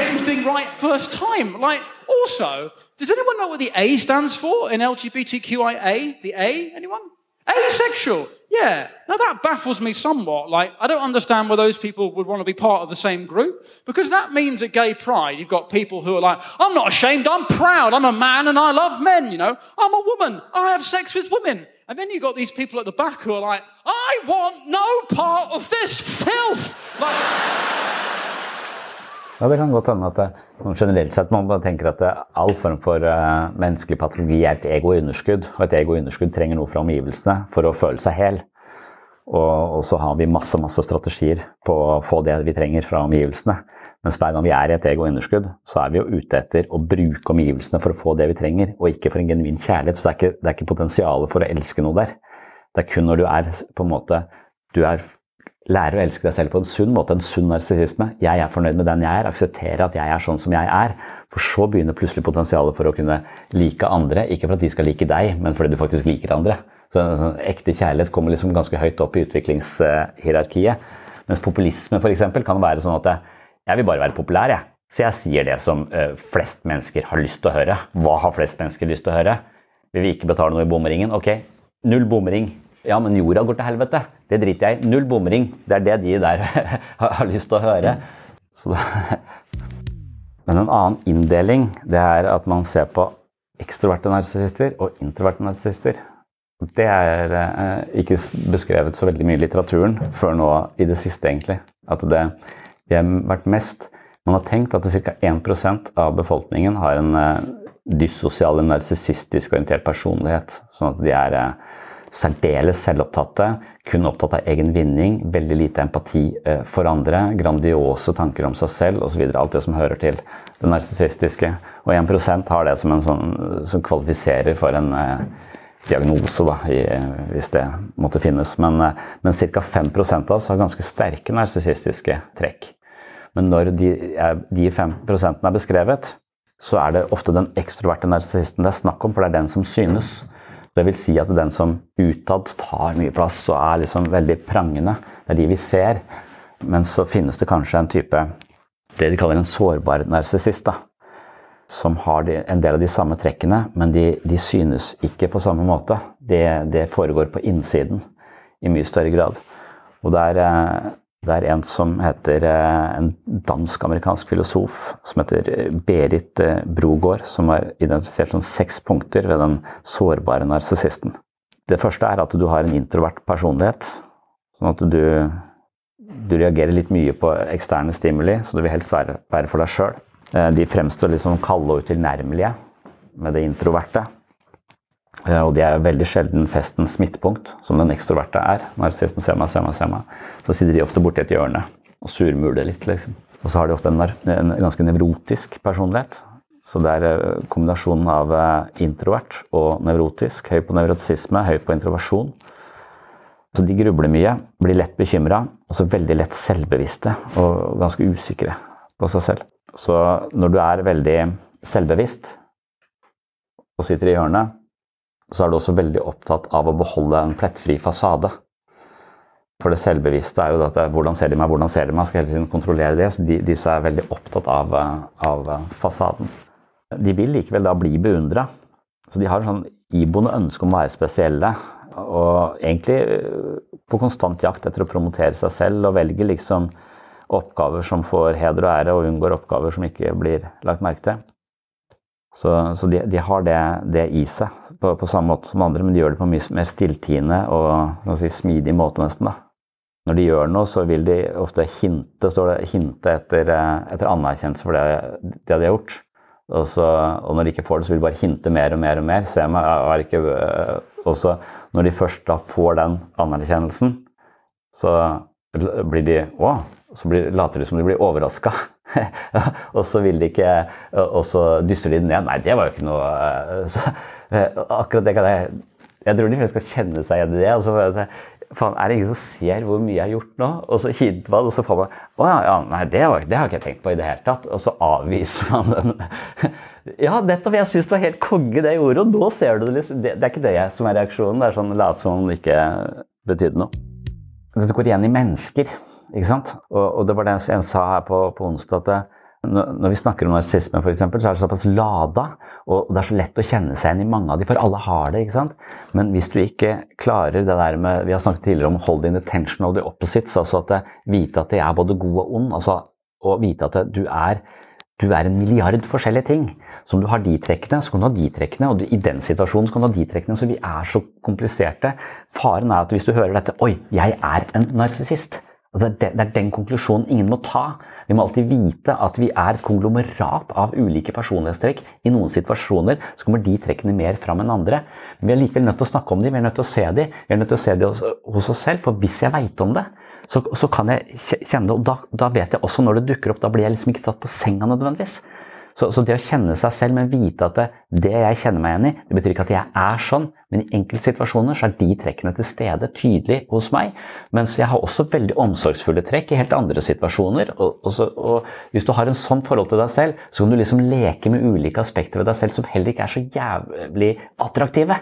everything right first time. Like, also, does anyone know what the A stands for in LGBTQIA? The A? Anyone? Asexual. Yeah. Now that baffles me somewhat. Like, I don't understand why those people would want to be part of the same group. Because that means at gay pride, you've got people who are like, I'm not ashamed, I'm proud, I'm a man and I love men, you know. I'm a woman, I have sex with women. And then you've got these people at the back who are like, I want no part of this filth. Like, Ja, Det kan godt hende at generelt sett man tenker at all form for uh, menneskelig patologi er et ego-underskudd. Og et ego-underskudd trenger noe fra omgivelsene for å føle seg hel. Og, og, så har vi masse masse strategier på å få det vi trenger fra omgivelsene. Mens hver gang vi er i et ego-underskudd, så er vi jo ute etter å bruke omgivelsene for å få det vi trenger, og ikke for en genuin kjærlighet. Så det er ikke, ikke potensialet for å elske noe der. Det er kun når du er på en måte du er lære å elske deg selv på en sunn måte, en sunn narsissisme. Jeg er fornøyd med den jeg er, aksepterer at jeg er sånn som jeg er. For så begynner plutselig potensialet for å kunne like andre. Ikke for at de skal like deg, men fordi du faktisk liker andre. Så sånn, Ekte kjærlighet kommer liksom ganske høyt opp i utviklingshierarkiet. Mens populisme eksempel, kan være sånn at jeg vil bare være populær. jeg. Så jeg sier det som uh, flest mennesker har lyst til å høre. Hva har flest mennesker lyst til å høre? Vil vi ikke betale noe i bomringen? Ok, null bomring. Ja, men jorda går til helvete. Det driter jeg i. Null bomring. Det er det de der har lyst til å høre. men en annen inndeling det er at man ser på ekstroverte narsissister og introverte narsissister. Det er eh, ikke beskrevet så veldig mye i litteraturen før nå i det siste, egentlig. At det, det har vært mest Man har tenkt at ca. 1% av befolkningen har en eh, dyssosial, narsissistisk orientert personlighet. Sånn at de er eh, særdeles selvopptatte, kun opptatt av egen vinning, veldig lite empati eh, for andre, grandiose tanker om seg selv osv. Alt det som hører til det narsissistiske. Og 1% har det som, en sånn, som kvalifiserer for en eh, diagnose, da, i, hvis det måtte finnes. Men, eh, men ca. 5 av oss har ganske sterke narsissistiske trekk. Men når de, de 5% er beskrevet, så er det ofte den ekstroverte narsissisten det er snakk om, for det er den som synes. Det vil si at den som utad tar mye plass og er liksom veldig prangende, det er de vi ser. Men så finnes det kanskje en type det de kaller en sårbar narsissist. Som har en del av de samme trekkene, men de, de synes ikke på samme måte. Det, det, foregår på innsiden i mye større grad. Og er, eh, det er en som heter eh, en dansk-amerikansk filosof som heter eh, Berit eh, Brogård, som har identifisert sånn seks punkter ved den sårbare narsissisten. Det første er at du har en introvert personlighet. Sånn at du, du reagerer litt mye på eksterne stimuli, så du vil helst være, være for deg sjøl. De fremstår litt sånn kalde og utilnærmelige med det introverte. Og de er veldig sjelden festens midtpunkt, som den ekstroverte er. Narsisten ser meg, ser meg, ser meg. Så sitter de ofte borti et hjørne og surmuler litt, liksom. Og så har de ofte en, en ganske nevrotisk personlighet. Så det er eh, kombinasjonen av eh, introvert og nevrotisk. Høy på nevrotisisme, høy på introversjon. Så de grubler mye, blir lett bekymra, og så veldig lett selvbevisste og ganske usikre på seg selv. Så når du er veldig selvbevisst og sitter i hjørnet, så er du også veldig opptatt av å beholde en plettfri fasade. For det selvbevisste er jo at hvordan ser de meg, hvordan ser de meg, skal hele tiden kontrollere det. Så de, disse er veldig opptatt av, av fasaden. De vil likevel da bli beundra. Så de har en sånn iboende ønske om å være spesielle. Og egentlig på konstant jakt etter å promotere seg selv og velger liksom oppgaver som får heder og ære, og unngår oppgaver som ikke blir lagt merke til. Så, så de, de, har det, det i seg på, på, samme måte som andre, men de gjør det på en mye mer stilltiende og si, smidig måte, nesten. da. Når de gjør noe, så vil de ofte hinte, står det, hinte etter, etter anerkjennelse for det, det, de har gjort. Og, så, og, når de ikke får det, så vil de bare hinte mer og mer og mer. Se meg, er ikke, også når de først da får den anerkjennelsen, så blir de Å! Så blir, later de som de blir overraska. og så vil de ikke Og så dysser de den ned. Nei, det var jo ikke noe så, Akkurat det kan jeg Jeg tror de fleste skal kjenne seg igjen i det. Altså, faen, er det ingen som ser hvor mye jeg har gjort nå? Og så hinter man, og så får man Å ja, ja nei, det, var, det, har ikke tenkt på i det hele tatt. Og så avviser man den. ja, nettopp. Jeg syns det var helt konge det jeg gjorde, og nå ser du det liksom. Det, det er ikke det som er reaksjonen. Det er sånn late som om det ikke betydde noe. Dette går igjen i mennesker. ikke sant? Og, og det var det en sa her på, på onsdag, at når vi snakker om narsissisme, f.eks., så er det såpass lada, og det er så lett å kjenne seg igjen i mange av de, for alle har det. ikke sant? Men hvis du ikke klarer det der med Vi har snakket tidligere om 'holding the tension of the opposites', altså at det, vite at det er både god og ond. altså Å vite at det, du er du er en milliard forskjellige ting. Så om du har de trekkene, så kan du ha de trekkene. Og du, i den situasjonen så kan du ha de trekkene. Så vi er så kompliserte. Faren er at hvis du hører dette Oi, jeg er en narsissist. Altså det, er den konklusjonen ingen må ta. Vi må alltid vite at vi er et konglomerat av ulike personlighetstrekk. I noen situasjoner så kommer de trekkene mer fram enn andre. Men vi er likevel nødt til å snakke om dem, vi er nødt til å se dem. Vi er nødt til å se dem hos, hos oss selv. For hvis jeg veit om det, så, så, kan jeg kjenne det. Og da, da, vet jeg også når det dukker opp. Da blir jeg liksom ikke tatt på senga nødvendigvis. Så, så, det å kjenne seg selv, men vite at det, det, jeg kjenner meg igjen i, det betyr ikke at jeg er sånn, men i enkelte situasjoner så er de trekkene til stede tydelig hos meg. Mens jeg har også veldig omsorgsfulle trekk i helt andre situasjoner. Og, og, så, og hvis du har en sånn forhold til deg selv, så kan du liksom leke med ulike aspekter ved deg selv som heller ikke er så jævlig attraktive.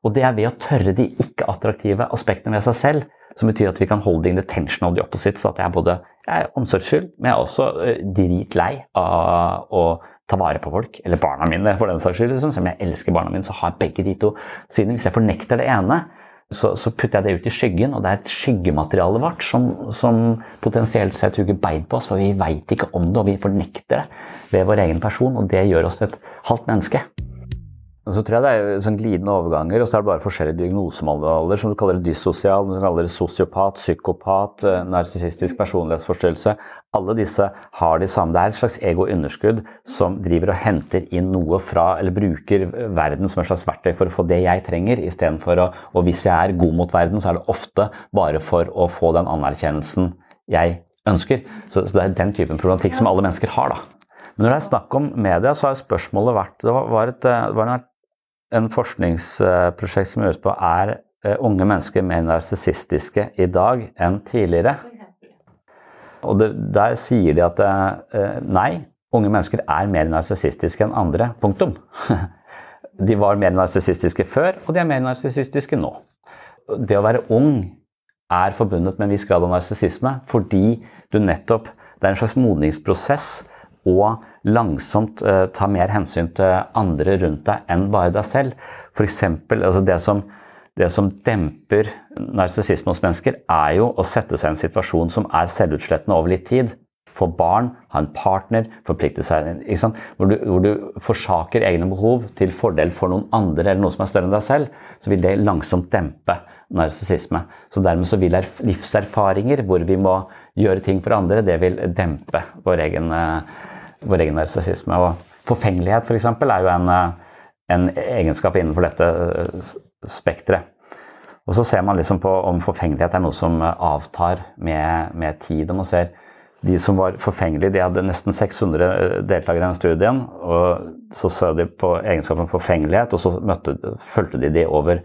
Og det er ved å tørre de ikke-attraktive aspektene ved seg selv som betyr at vi kan holde in the tension of the opposites. At jeg er både jeg er omsorgsfull, men jeg er også uh, dritlei av å ta vare på folk. Eller barna mine, for den saks skyld. Liksom. Selv om jeg elsker barna mine, så har jeg begge de to sidene. Hvis jeg fornekter det ene, så, så, putter jeg det ut i skyggen, og det er et skyggemateriale vårt som, som potensielt sett hugger bein på oss, for vi veit ikke om det, og vi fornekter det ved vår egen person, og det gjør oss til et halvt menneske. Og så tror jeg det er sånn glidende overganger, og så er det bare forskjellige diagnosemanualer som du kaller det dyssosial, du kaller det sosiopat, psykopat, eh, narsissistisk personlighetsforstyrrelse. Alle disse har de samme. Det er et slags egounderskudd som driver og henter inn noe fra, eller bruker verden som et slags verktøy for å få det jeg trenger, istedenfor å Og hvis jeg er god mot verden, så er det ofte bare for å få den anerkjennelsen jeg ønsker. Så, så det er den typen problematikk som alle mennesker har, da. Men når det er snakk om media, så har spørsmålet vært Det var, et, det var en en forskningsprosjekt som gjøres på er eh, unge mennesker mer narsissistiske i dag enn tidligere. Og det, Der sier de at eh, nei, unge mennesker er mer narsissistiske enn andre. Punktum. De var mer narsissistiske før, og de er mer narsissistiske nå. Det å være ung er forbundet med en viss grad av narsissisme fordi du nettopp Det er en slags modningsprosess og langsomt eh, ta mer hensyn til andre rundt deg enn bare deg selv. F.eks. Altså det, som, det som demper narsissisme hos mennesker, er jo å sette seg i en situasjon som er selvutslettende over litt tid. Få barn, ha en partner, forplikte seg hvor du, hvor du, forsaker egne behov til fordel for noen andre eller noe som er større enn deg selv, så vil det langsomt dempe narsissisme. Så dermed så vil livserfaringer hvor vi må gjøre ting for andre, det vil dempe vår egen uh, vår egen narsissisme. Og forfengelighet. For er jo en, eh, en, egenskap innenfor dette eh, spekteret. Og så ser man liksom på om forfengelighet er noe som eh, avtar med, med tid. Og man ser de som var forfengelige, de hadde nesten 600 deltakere i den studien. og Så så de på egenskapen forfengelighet, og så møtte, fulgte de de over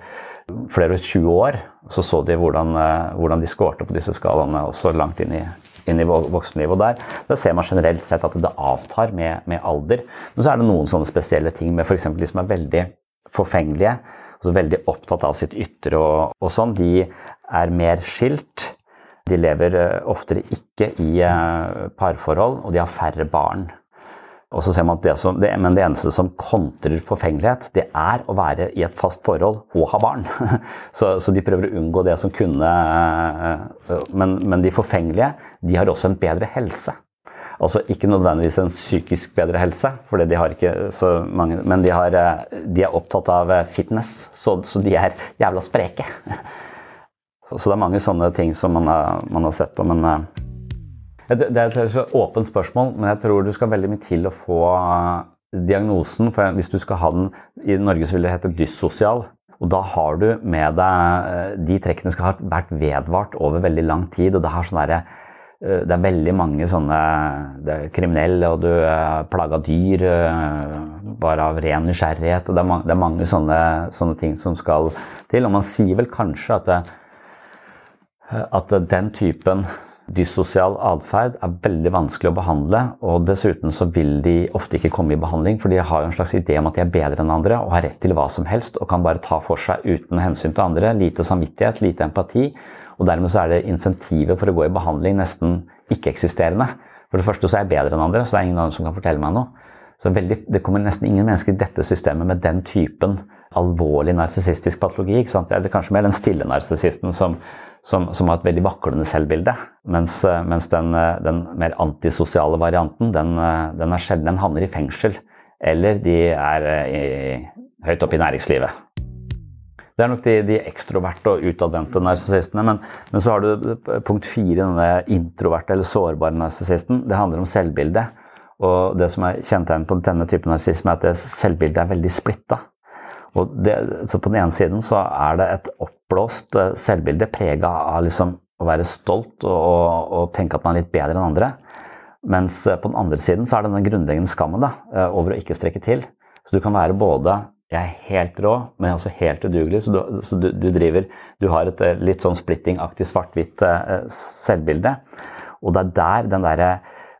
flere 20 år. Så så de hvordan, hvordan de skårte på disse skalaene også langt inn i, inn i voksenlivet. Og der, der, ser man generelt sett at det avtar med, med, alder. Men så er det noen sånne spesielle ting med f.eks. de som er veldig forfengelige, altså veldig opptatt av sitt ytre og, og sånn. De er mer skilt. De lever oftere ikke i parforhold, og de har færre barn. Og så ser man at det som, det, Men det eneste som kontrer forfengelighet, det er å være i et fast forhold og ha barn. Så, så de prøver å unngå det som kunne men, men, de forfengelige de har også en bedre helse. Altså Ikke nødvendigvis en psykisk bedre helse, for de har ikke så mange, men de, har, de er opptatt av fitness, så, så de er jævla spreke. Så, så, det er mange sånne ting som man har, man har sett på. men det er et åpent spørsmål, men jeg tror du skal veldig mye til å få diagnosen. For hvis du skal ha den I Norge så vil det hete dyssosial. Og da har du med deg De trekkene skal ha vært vedvart over veldig lang tid. Og det, har sånn der, det er veldig mange sånne Det er kriminell, og du plaga dyr bare av ren nysgjerrighet. og Det er mange, det er mange sånne, sånne, ting som skal til. Og man sier vel kanskje at, det, at den typen Dyssosial atferd er veldig vanskelig å behandle, og dessuten så vil de ofte ikke komme i behandling, for de har en slags idé om at de er bedre enn andre og har rett til hva som helst og kan bare ta for seg uten hensyn til andre. Lite samvittighet, lite empati. Og dermed så er det insentivet for å gå i behandling nesten ikke-eksisterende. For det første så er jeg bedre enn andre, så det er ingen andre som kan fortelle meg noe. Så veldig, Det kommer nesten ingen mennesker i dette systemet med den typen alvorlig narsissistisk patologi. ikke sant? Eller kanskje mer den stille narsissisten som, som, som, har et veldig vaklende selvbilde. Mens, mens den, den, mer antisosiale varianten, den, den, er sjelden den havner i fengsel. Eller de er i, høyt oppe i næringslivet. Det er nok de, de ekstroverte og utadvendte narsissistene. Men, men, så har du punkt fire, denne introverte eller sårbare narsissisten. Det handler om selvbildet. Og det som er kjennetegnet på denne typen narsissisme, er at selvbildet er veldig splitta. Det, så på den ene siden så er det et oppblåst eh, selvbilde prega av liksom å være stolt og, og, og, tenke at man er litt bedre enn andre. Mens eh, på den andre siden så er det den grunnleggende skammen da, eh, over å ikke strekke til. Så du kan være både jeg er helt rå, men jeg er også helt udugelig. Så, du, så du, du, driver Du har et litt sånn splitting-aktig svart-hvitt selvbilde. Og det er der den derre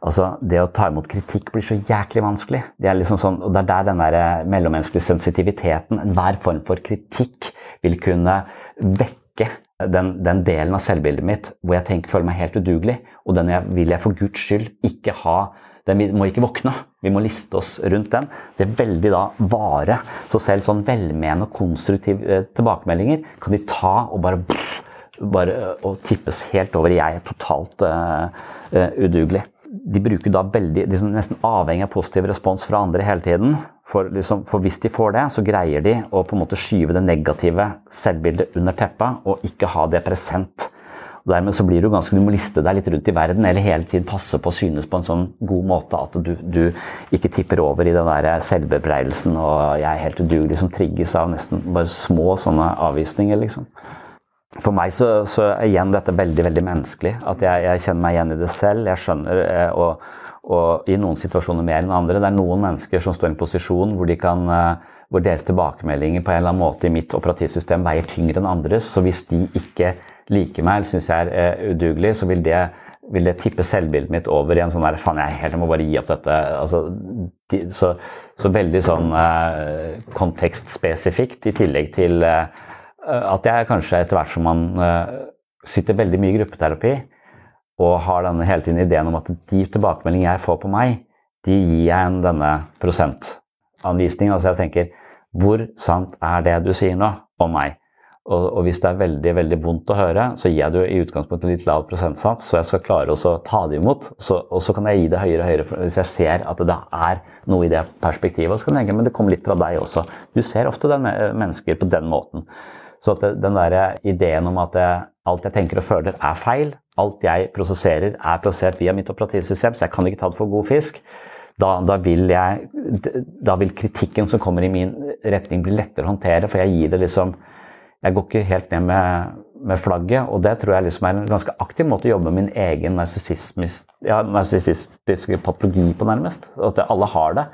Altså, Det å ta imot kritikk blir så jæklig vanskelig. Det er liksom sånn, og det er der den der eh, mellommenneskelige sensitiviteten, enhver form for kritikk, vil kunne vekke den, den, delen av selvbildet mitt hvor jeg tenker, føler meg helt udugelig. Og den jeg, vil jeg for guds skyld ikke ha. Den må ikke våkne. Vi må liste oss rundt den. Det er veldig da vare. Så selv sånn velmenende og konstruktive eh, tilbakemeldinger kan de ta og bare, bare og tippes helt over i jeg er totalt uh, uh, udugelig de bruker da veldig, de er nesten avhengig av positiv respons fra andre hele tiden. For, liksom, for, hvis de får det, så greier de å på en måte skyve det negative selvbildet under teppet og ikke ha det present. Og dermed så blir Du ganske, du må liste deg litt rundt i verden eller hele tiden passe på å synes på en sånn god måte at du, du ikke tipper over i den der selvbebreidelsen og 'jeg er helt udugelig' som trigges av nesten bare små sånne avvisninger. liksom for meg så, så, er igjen dette veldig veldig menneskelig. At jeg, jeg, kjenner meg igjen i det selv. Jeg skjønner, eh, og, og, i noen situasjoner mer enn andre. Det er noen mennesker som står i en posisjon hvor, de kan, eh, hvor deres tilbakemeldinger på en eller annen måte i mitt operativsystem veier tyngre enn andres. Så hvis de ikke liker meg eller syns jeg er eh, udugelig, så vil det, vil det tippe selvbildet mitt over i en sånn der Faen, jeg, helt, må bare gi opp dette. Altså, de, så, så, veldig sånn uh, kontekstspesifikt i tillegg til Eh, at jeg kanskje etter hvert som man eh, sitter veldig mye i gruppeterapi og har denne hele tiden ideen om at de tilbakemeldingene jeg får på meg, de gir jeg en denne prosentanvisningen. Altså jeg tenker hvor sant er det du sier nå om meg? Og, og, hvis det er veldig veldig vondt å høre, så gir jeg det i utgangspunktet litt lav prosentsats, så jeg skal klare å ta det imot. Så, og så kan jeg gi det høyere og høyere hvis jeg ser at det er noe i det perspektivet. Og så kan jeg tenke, men det kommer litt fra deg også. Du ser ofte mennesker på den måten. Så at den der ideen om at alt jeg tenker og føler, er feil, alt jeg prosesserer, er prosessert via mitt operativsystem, så jeg kan ikke ta det for god fisk, da, da, vil jeg, da, vil kritikken som kommer i min retning, bli lettere å håndtere. For jeg gir det liksom Jeg går ikke helt ned med, med flagget. Og det tror jeg liksom er en ganske aktiv måte å jobbe med min egen ja, narsissistiske patologi på, nærmest. At alle har det.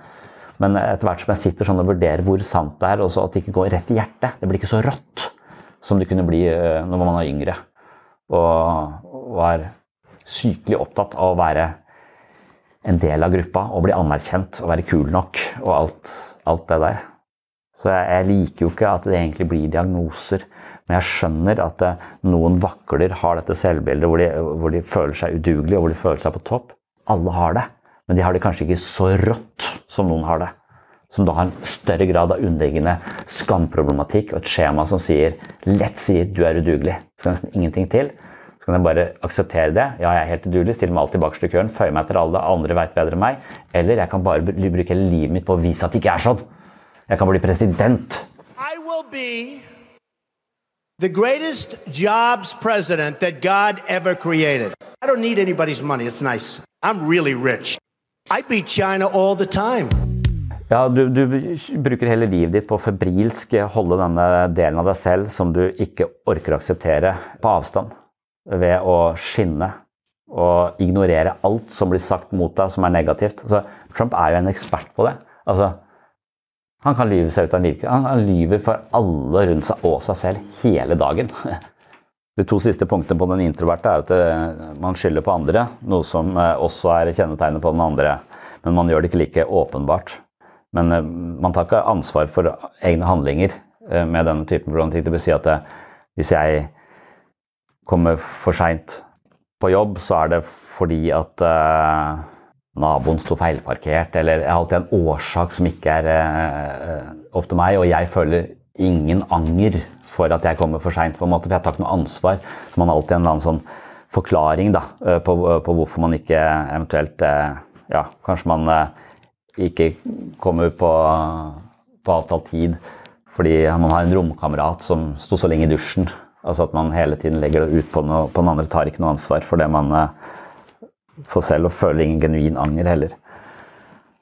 Men etter hvert som jeg sitter sånn og vurderer hvor sant det er, og så at det ikke går rett i hjertet Det blir ikke så rått som det kunne bli eh, når man er yngre. Og var sykelig opptatt av å være en del av gruppa og bli anerkjent og være kul nok og alt, alt det der. Så jeg, jeg, liker jo ikke at det egentlig blir diagnoser. Men jeg skjønner at eh, noen vakler har dette selvbildet hvor de, hvor de føler seg udugelige og hvor de føler seg på topp. Alle har det, men de har det kanskje ikke så rått som noen har det. Som da har en større grad av underliggende skamproblematikk og et skjema som sier lett sier du er udugelig. Det skal nesten ingenting til. Så kan jeg bare akseptere det. Ja, jeg er helt udugelig, stiller meg alltid bakerst i køen, føyer meg etter alle, andre veit bedre enn meg. Eller jeg kan bare bruke livet mitt på å vise at det ikke er sånn. Jeg kan bli president. I will be the greatest jobs president that God ever created. I don't need anybody's money. It's nice. I'm really rich. I beat China all the time. Ja, du, du, bruker hele livet ditt på å febrilsk holde denne delen av deg selv som du ikke orker å akseptere, på avstand. Ved å skinne og ignorere alt som blir sagt mot deg som er negativt. Altså, Trump er jo en ekspert på det. Altså, han kan lyve seg ut av livet. Han lyver for alle rundt seg og seg selv hele dagen. De to siste punktene på den introverte er at eh, man skylder på andre, noe som eh, også er kjennetegnet på den andre. Men man gjør det ikke like åpenbart. Men eh, man tar ikke ansvar for egne handlinger med denne typen problematikk. Det vil si at hvis jeg kommer for seint på jobb, så er det fordi at naboen sto feilparkert, eller jeg har alltid en årsak som ikke er uh, opp til meg, og jeg føler ingen anger for at jeg kommer for seint, for jeg tar ikke noe ansvar. Så man har alltid en eller annen sånn forklaring da, eh, på, på, hvorfor man ikke eventuelt uh, Ja, kanskje man eh, ikke kommer på, på avtalt tid fordi man har en romkamerat som sto så lenge i dusjen. Altså at man hele tiden legger det ut på, noe, på den andre, tar ikke noe ansvar for det man får selv og føler ingen genuin anger heller.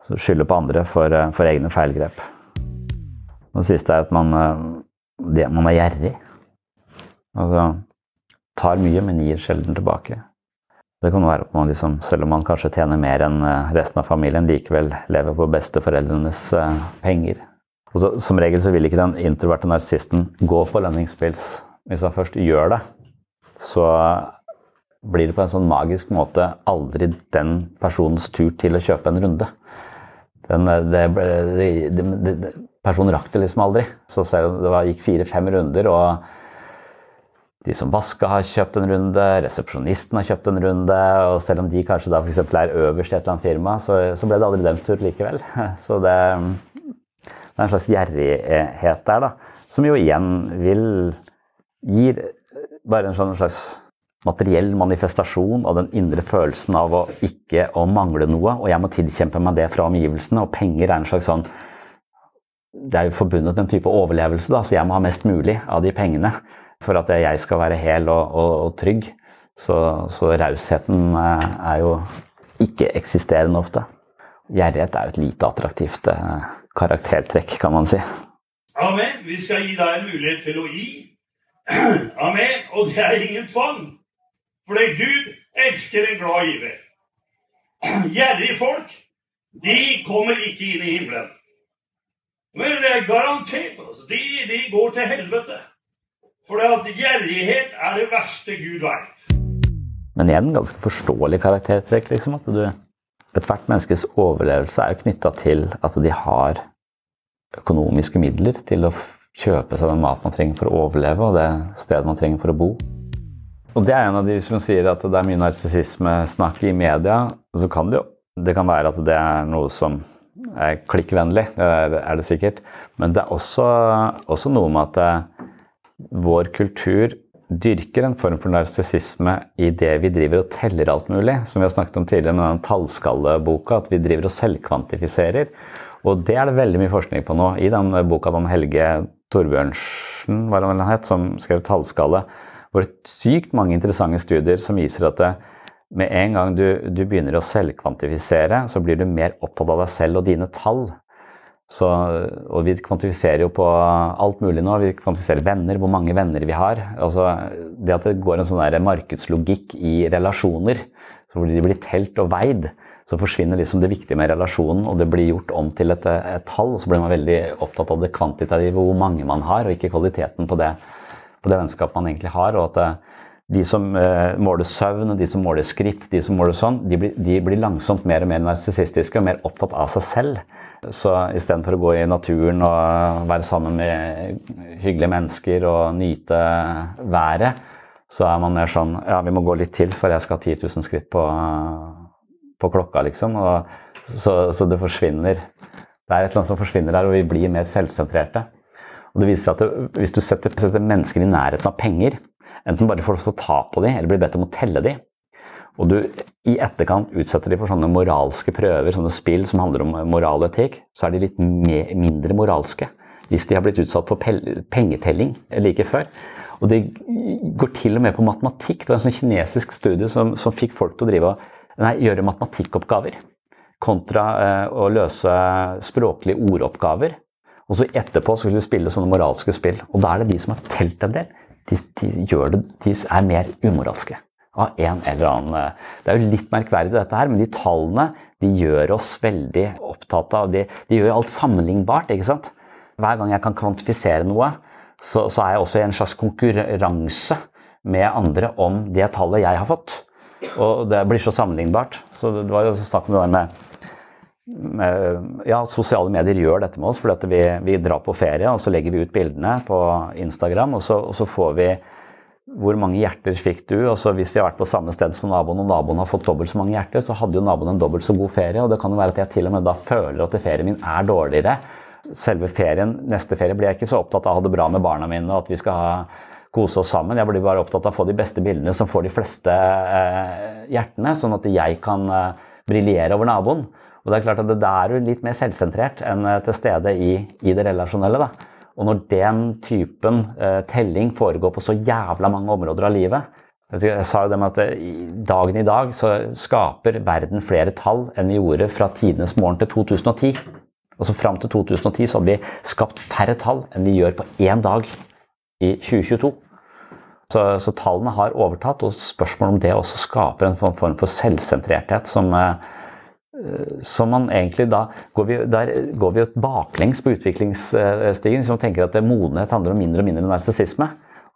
Så skylder på andre for, eh, for egne feilgrep. Det siste er at man, eh, det, man er gjerrig. Altså tar mye, men gir sjelden tilbake. Det kan være at man liksom, selv om man kanskje tjener mer enn eh, resten av familien, likevel lever på besteforeldrenes penger. Så, som regel så vil ikke den introverte narsisten gå på lønningspils. Hvis han først gjør det, så blir det på en sånn magisk måte aldri den personens tur til å kjøpe en runde. Den, det, det, det, personen rakk det liksom aldri. Så selv det var, gikk fire-fem runder, og de som vasker, har kjøpt en runde, resepsjonisten har kjøpt en runde, og selv om de kanskje da f.eks. er øverst i et eller annet firma, så, så ble det aldri deres tur likevel. Så det, det er en slags gjerrighet der, da. Som jo igjen vil Gir bare en sånn slags materiell manifestasjon av den indre følelsen av å ikke å mangle noe, og jeg må tilkjempe meg det fra omgivelsene. Og penger er en slags sånn Det er jo forbundet med en type overlevelse, da, så jeg må ha mest mulig av de pengene for at jeg skal være hel og, og, og trygg. Så, så rausheten eh, er jo ikke-eksisterende ofte. Gjerrighet er jo et lite attraktivt eh, karaktertrekk, kan man si. Amen. Vi skal gi deg en mulighet til å gi. Amen. Og det er ingen tvang. Fordi Gud elsker en glad giver. Gjerrige folk, de kommer ikke inn i himmelen. Men det er garantert. Altså. De, de går til helvete. For at gjerrighet er det verste Gud veit. Men igjen ganske forståelig karaktertrekk. liksom, at du, Ethvert menneskes overlevelse er jo knytta til at de har økonomiske midler til å kjøpe seg den maten man trenger for å overleve, og det stedet man trenger for å bo. Og det er en av de som sier at det er mye narsissismesnakk i media. Så kan det jo det kan være at det er noe som er klikkvennlig, det er det sikkert. Men det er også, også noe med at eh, vår kultur dyrker en form for narsissisme i det vi driver og teller alt mulig. Som vi har snakket om tidligere med den tallskalleboka, at vi driver og selvkvantifiserer. Og det er det veldig mye forskning på nå. I den boka om Helge Torbjørnsen, hva det het, som skrev tallskalle vært sykt mange interessante studier som viser at det, med en gang du, du, begynner å selvkvantifisere, så blir du mer opptatt av deg selv og dine tall. Så, og vi kvantifiserer jo på alt mulig nå. Vi kvantifiserer venner, hvor mange venner vi har. Altså, det at det går en sånn der markedslogikk i relasjoner, så hvor de blir telt og veid, så forsvinner liksom det viktige med relasjonen, og det blir gjort om til et, et tall. Og så blir man veldig opptatt av det kvantitative, hvor mange man har, og ikke kvaliteten på det, på det vennskapet man egentlig har. og at det, de som eh, måler søvn, de som måler skritt, de som måler sånn, de blir, de blir langsomt mer og mer narsissistiske og mer opptatt av seg selv. Så istedenfor å gå i naturen og være sammen med hyggelige mennesker og nyte været, så er man mer sånn Ja, vi må gå litt til, for jeg skal ha 10 000 skritt på, på klokka, liksom. Og, så, så, det forsvinner. Det er et eller annet som forsvinner der, og vi blir mer selvsentrerte. Og det viser at det, hvis du setter, setter mennesker i nærheten av penger, enten bare får lov til å ta på dem, eller blir bedt om å telle dem, og du i etterkant utsetter dem for sånne moralske prøver, sånne spill som handler om moral og etikk, så er de litt mindre moralske hvis de har blitt utsatt for pengetelling like før. Og det går til og med på matematikk. Det var en sånn kinesisk studie som, som fikk folk til å drive nei, gjøre matematikkoppgaver kontra eh, å løse språklige ordoppgaver. Og så etterpå skulle de spille sånne moralske spill. Og da er det de som har telt en del, de, de, det, de er mer umoralske. Av en eller annen eh, Det er jo litt merkverdig, dette her, men de tallene de gjør oss veldig opptatt av De, de gjør alt sammenlignbart. ikke sant? Hver gang jeg kan kvantifisere noe, så, så er jeg også i en slags konkurranse med andre om det tallet jeg har fått. Og det blir så sammenlignbart. Så det var jo snakk om det der med ja, sosiale medier gjør dette med oss. For vi, vi, drar på ferie, og så legger vi ut bildene på Instagram. Og så, og så, får vi hvor mange hjerter fikk du? Og så Hvis vi har vært på samme sted som naboen, og naboen har fått dobbelt så mange hjerter, så hadde jo naboen en dobbelt så god ferie. Og det kan jo være at jeg til og med da føler at ferien min er dårligere. Selve ferien, neste ferie blir jeg ikke så opptatt av å ha det bra med barna mine og at vi skal ha kose oss sammen. Jeg blir bare opptatt av å få de beste bildene som får de fleste eh, hjertene, sånn at jeg kan eh, briljere over naboen. Og det er klart at det er jo litt mer selvsentrert enn eh, til stede i, i det relasjonelle. da. Og når den typen eh, telling foregår på så jævla mange områder av livet Jeg sa jo det med at eh, dagen i dag så skaper verden flere tall enn vi gjorde fra tidenes morgen til 2010. Altså Fram til 2010 så hadde vi skapt færre tall enn vi gjør på én dag i 2022. Så, så tallene har overtatt, og spørsmålet om det også skaper en form for selvsentrerthet som Eh, som man egentlig da går vi, Der går vi baklengs på utviklingsstigen. Som tenker at modenhet handler om mindre og mindre narsissisme.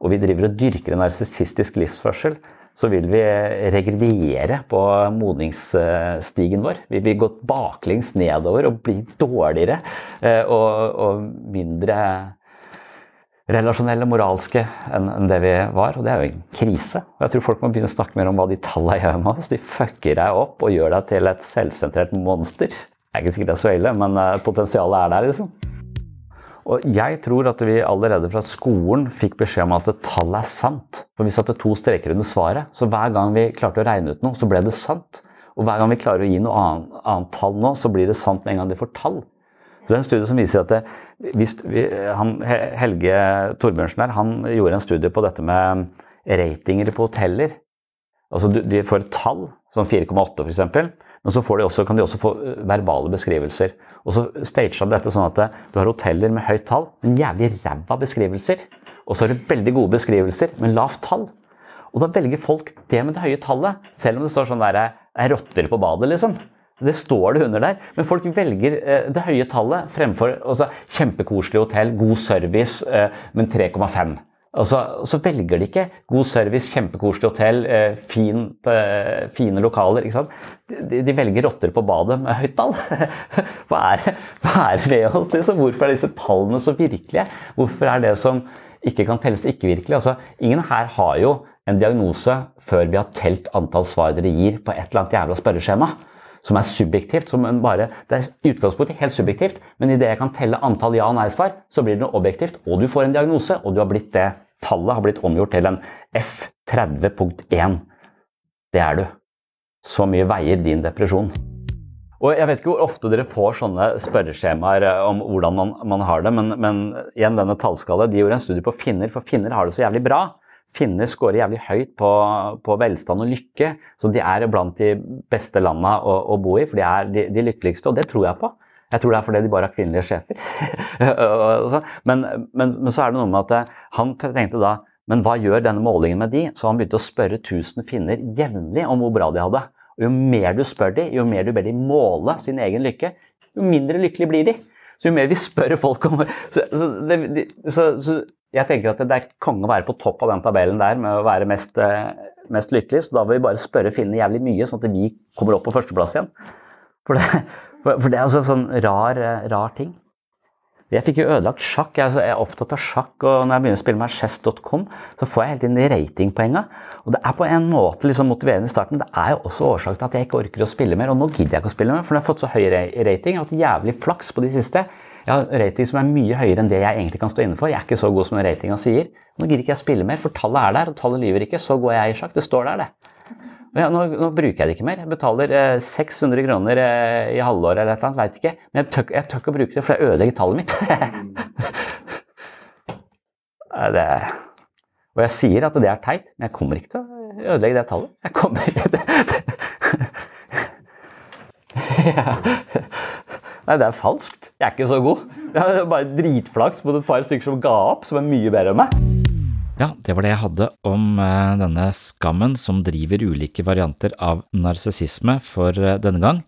Og vi driver og dyrker en narsissistisk livsførsel. Så vil vi regrediere på modningsstigen vår. Vi vil gå baklengs nedover og bli dårligere eh, og, og mindre relasjonelle, moralske enn det vi var. Og det er jo en krise. Og jeg tror folk må begynne å snakke mer om hva de tallene gjør med oss. De fucker deg opp og gjør deg til et selvsentrert monster. Det er ikke sikkert det er så ille, men eh, potensialet er der, liksom. Og jeg tror at vi allerede fra skolen fikk beskjed om at tallet er sant. For vi satte to streker under svaret. Så hver gang vi klarte å regne ut noe, så ble det sant. Og hver gang vi klarer å gi noe annet, annet tall nå, så blir det sant med en gang de får tall. Så det er en studie som viser at det, hvis vi, han, Helge Torbjørnsen der, han gjorde en studie på dette med ratinger på hoteller. Altså De får et tall, sånn 4,8 f.eks., men så de også, kan de også få eh, verbale beskrivelser. Og så stager han dette sånn at eh, du har hoteller med høyt tall, men jævlig ræva beskrivelser. Og så har du veldig gode beskrivelser, men lavt tall. Og da velger folk det med det høye tallet, selv om det står sånn der, er rotter på badet, liksom. Det står det under der. Men folk velger eh, det høye tallet fremfor altså, kjempekoselig hotell, god service, eh, men 3,5. Og så, velger de ikke god service, kjempekoselig hotell, eh, fint, fine lokaler. De, de, velger rotter på badet med høyt tall. Hva er, hva er det ved oss? Liksom? Hvorfor er disse tallene så virkelige? Hvorfor er det som ikke kan telles, ikke virkelig? Altså, ingen her har jo en diagnose før vi har telt antall svar dere gir på et eller annet jævla spørreskjema som er subjektivt. Som bare, det er utgangspunktet helt subjektivt, men idet jeg kan telle antall ja- og nei-svar, så blir det noe objektivt, og du får en diagnose, og du har blitt det. Tallet har blitt omgjort til en F30.1. Det er du. Så mye veier din depresjon. Og Jeg vet ikke hvor ofte dere får sånne spørreskjemaer eh, om hvordan man, man har det, men, men igjen denne tallskallet, de gjorde en studie på finner, for finner har det så jævlig bra. Finner scorer jævlig høyt på, på, velstand og lykke. Så de er blant de beste landene å, å bo i, for de er de, de, lykkeligste. Og det tror jeg på. Jeg tror det er fordi de bare har kvinnelige sjefer. men, men, men, så er det noe med at eh, han tenkte da men hva gjør denne målingen med de? Så han begynte å spørre 1000 finner jevnlig om hvor bra de hadde. Og jo mer du spør de, jo mer du ber de måle sin egen lykke, jo mindre lykkelig blir de. Så jo mer vi spør folk om Så, så, det, så, så jeg tenker at det er konge å være på topp av den tabellen der med å være mest, eh, mest lykkelig. Så da vil vi bare spørre finnene jævlig mye, sånn at vi kommer opp på førsteplass igjen. For det, for det er altså en sånn rar, eh, rar ting. Jeg fikk jo ødelagt sjakk. Jeg er opptatt av sjakk, og når jeg begynner å spille med chess.com, så får jeg helt inn de ratingpoenga. Og det er på en måte liksom motiverende i starten, det er jo også årsaken til at jeg ikke orker å spille mer. Og nå gidder jeg ikke å spille mer, for nå har jeg fått så høy rating. Jeg har hatt jævlig flaks på de siste. Jeg har rating som er mye høyere enn det jeg egentlig kan stå inne for. Jeg er ikke så god som den ratinga sier. Nå gidder ikke jeg spille mer, for tallet er der, og tallet lyver ikke. Så går jeg i sjakk. Det står der, det. Nå, nå, bruker jeg det ikke mer. Jeg betaler eh, 600 kroner eh, i halvåret eller et eller annet, veit ikke. Men jeg tør, jeg tør ikke å bruke det, for jeg ødelegger tallet mitt. det, og jeg sier at det er teit, men jeg kommer ikke til å ødelegge det tallet. Jeg kommer ikke ja. Nei, det er falskt. Jeg er ikke så god. Jeg har bare dritflaks mot et par stykker som ga opp, som er mye bedre enn meg. Ja, det var det jeg hadde om eh, denne skammen som driver ulike varianter av narsissisme for eh, denne gang.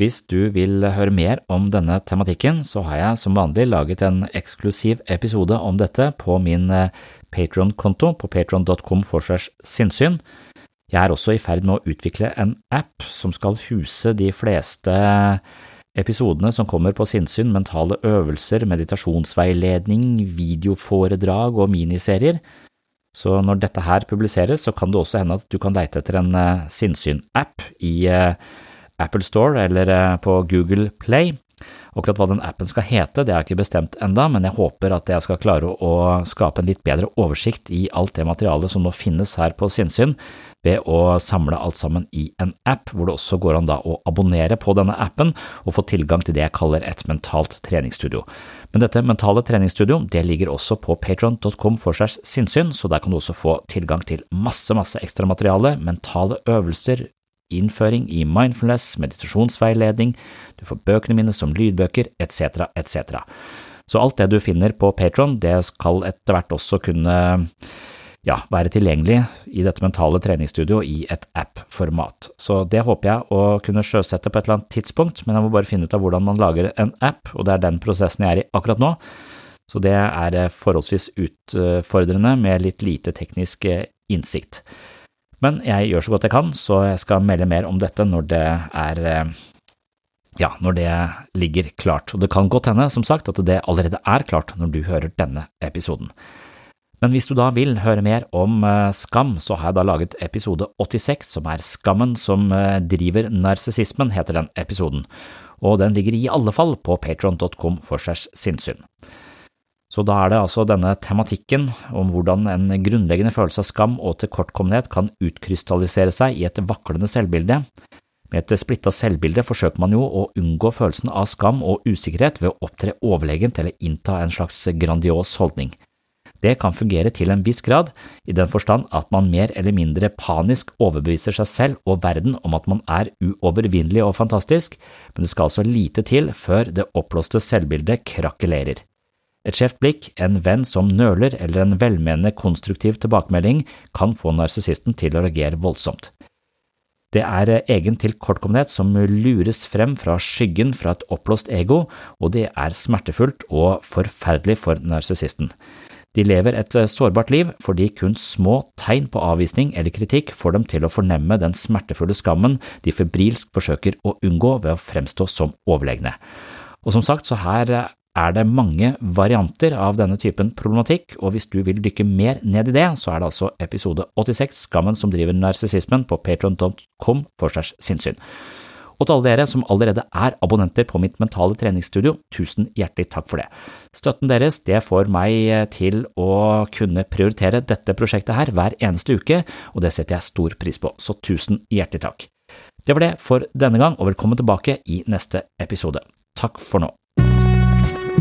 Hvis du vil høre mer om denne tematikken, så har jeg som vanlig laget en eksklusiv episode om dette på min eh, Patron-konto på patron.com forsvars sinnssyn. Jeg er også i ferd med å utvikle en app som skal huse de fleste Episodene som kommer på sinnssyn, mentale øvelser, meditasjonsveiledning, videoforedrag og miniserier. Så når dette her publiseres, så kan det også hende at du kan leite etter en uh, sinnssyn-app i uh, Apple Store eller uh, på Google Play. Akkurat hva den appen skal hete, det er ikke bestemt enda, men jeg håper at jeg skal klare å skape en litt bedre oversikt i alt det materialet som nå finnes her på Sinnsyn, ved å samle alt sammen i en app, hvor det også går an da å abonnere på denne appen og få tilgang til det jeg kaller et mentalt treningsstudio. Men dette mentale treningsstudio det ligger også på patron.com for segs sinnssyn, så der kan du også få tilgang til masse, masse ekstramateriale, mentale øvelser, innføring i mindfulness, meditasjonsveiledning, du får bøkene mine som lydbøker, etc., etc. Så alt det du finner på Patron, det skal etter hvert også kunne ja, være tilgjengelig i dette mentale treningsstudioet i et app-format. Så det håper jeg å kunne sjøsette på et eller annet tidspunkt, men jeg må bare finne ut av hvordan man lager en app, og det er den prosessen jeg er i akkurat nå. Så det er forholdsvis utfordrende med litt lite teknisk innsikt. Men jeg gjør så godt jeg kan, så jeg skal melde mer om dette når det er eh, ja, når det ligger klart. Og det kan godt hende, som sagt, at det allerede er klart når du hører denne episoden. Men hvis du da vil høre mer om eh, skam, så har jeg da laget episode 86, som er Skammen som eh, driver narsissismen, heter den episoden, og den ligger i alle fall på patron.com for segs sinnssyn. Så da er det altså denne tematikken om hvordan en grunnleggende følelse av skam og tilkortkommenhet kan utkrystallisere seg i et vaklende selvbilde. Med et splitta selvbilde forsøker man jo å unngå følelsen av skam og usikkerhet ved å opptre overlegent eller innta en slags grandios holdning. Det kan fungere til en viss grad, i den forstand at man mer eller mindre panisk overbeviser seg selv og verden om at man er uovervinnelig og fantastisk, men det skal altså lite til før det oppblåste selvbildet krakelerer. Et skjevt blikk, en venn som nøler eller en velmenende konstruktiv tilbakemelding kan få narsissisten til å reagere voldsomt. Det er egen tilkortkommenhet som lures frem fra skyggen fra et oppblåst ego, og det er smertefullt og forferdelig for narsissisten. De lever et sårbart liv fordi kun små tegn på avvisning eller kritikk får dem til å fornemme den smertefulle skammen de febrilsk forsøker å unngå ved å fremstå som overlegne. Og som sagt, så her er det mange varianter av denne typen problematikk, og hvis du vil dykke mer ned i det, så er det altså episode 86, Skammen som driver narsissismen, på patron.com for segs sinnssyn. Og til alle dere som allerede er abonnenter på mitt mentale treningsstudio, tusen hjertelig takk for det. Støtten deres det får meg til å kunne prioritere dette prosjektet her hver eneste uke, og det setter jeg stor pris på, så tusen hjertelig takk. Det var det for denne gang, og velkommen tilbake i neste episode. Takk for nå.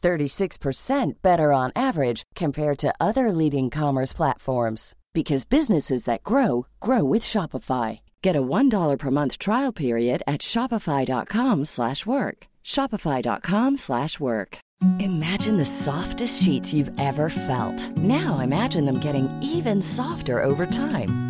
36% better on average compared to other leading commerce platforms because businesses that grow grow with Shopify. Get a $1 per month trial period at shopify.com/work. shopify.com/work. Imagine the softest sheets you've ever felt. Now imagine them getting even softer over time.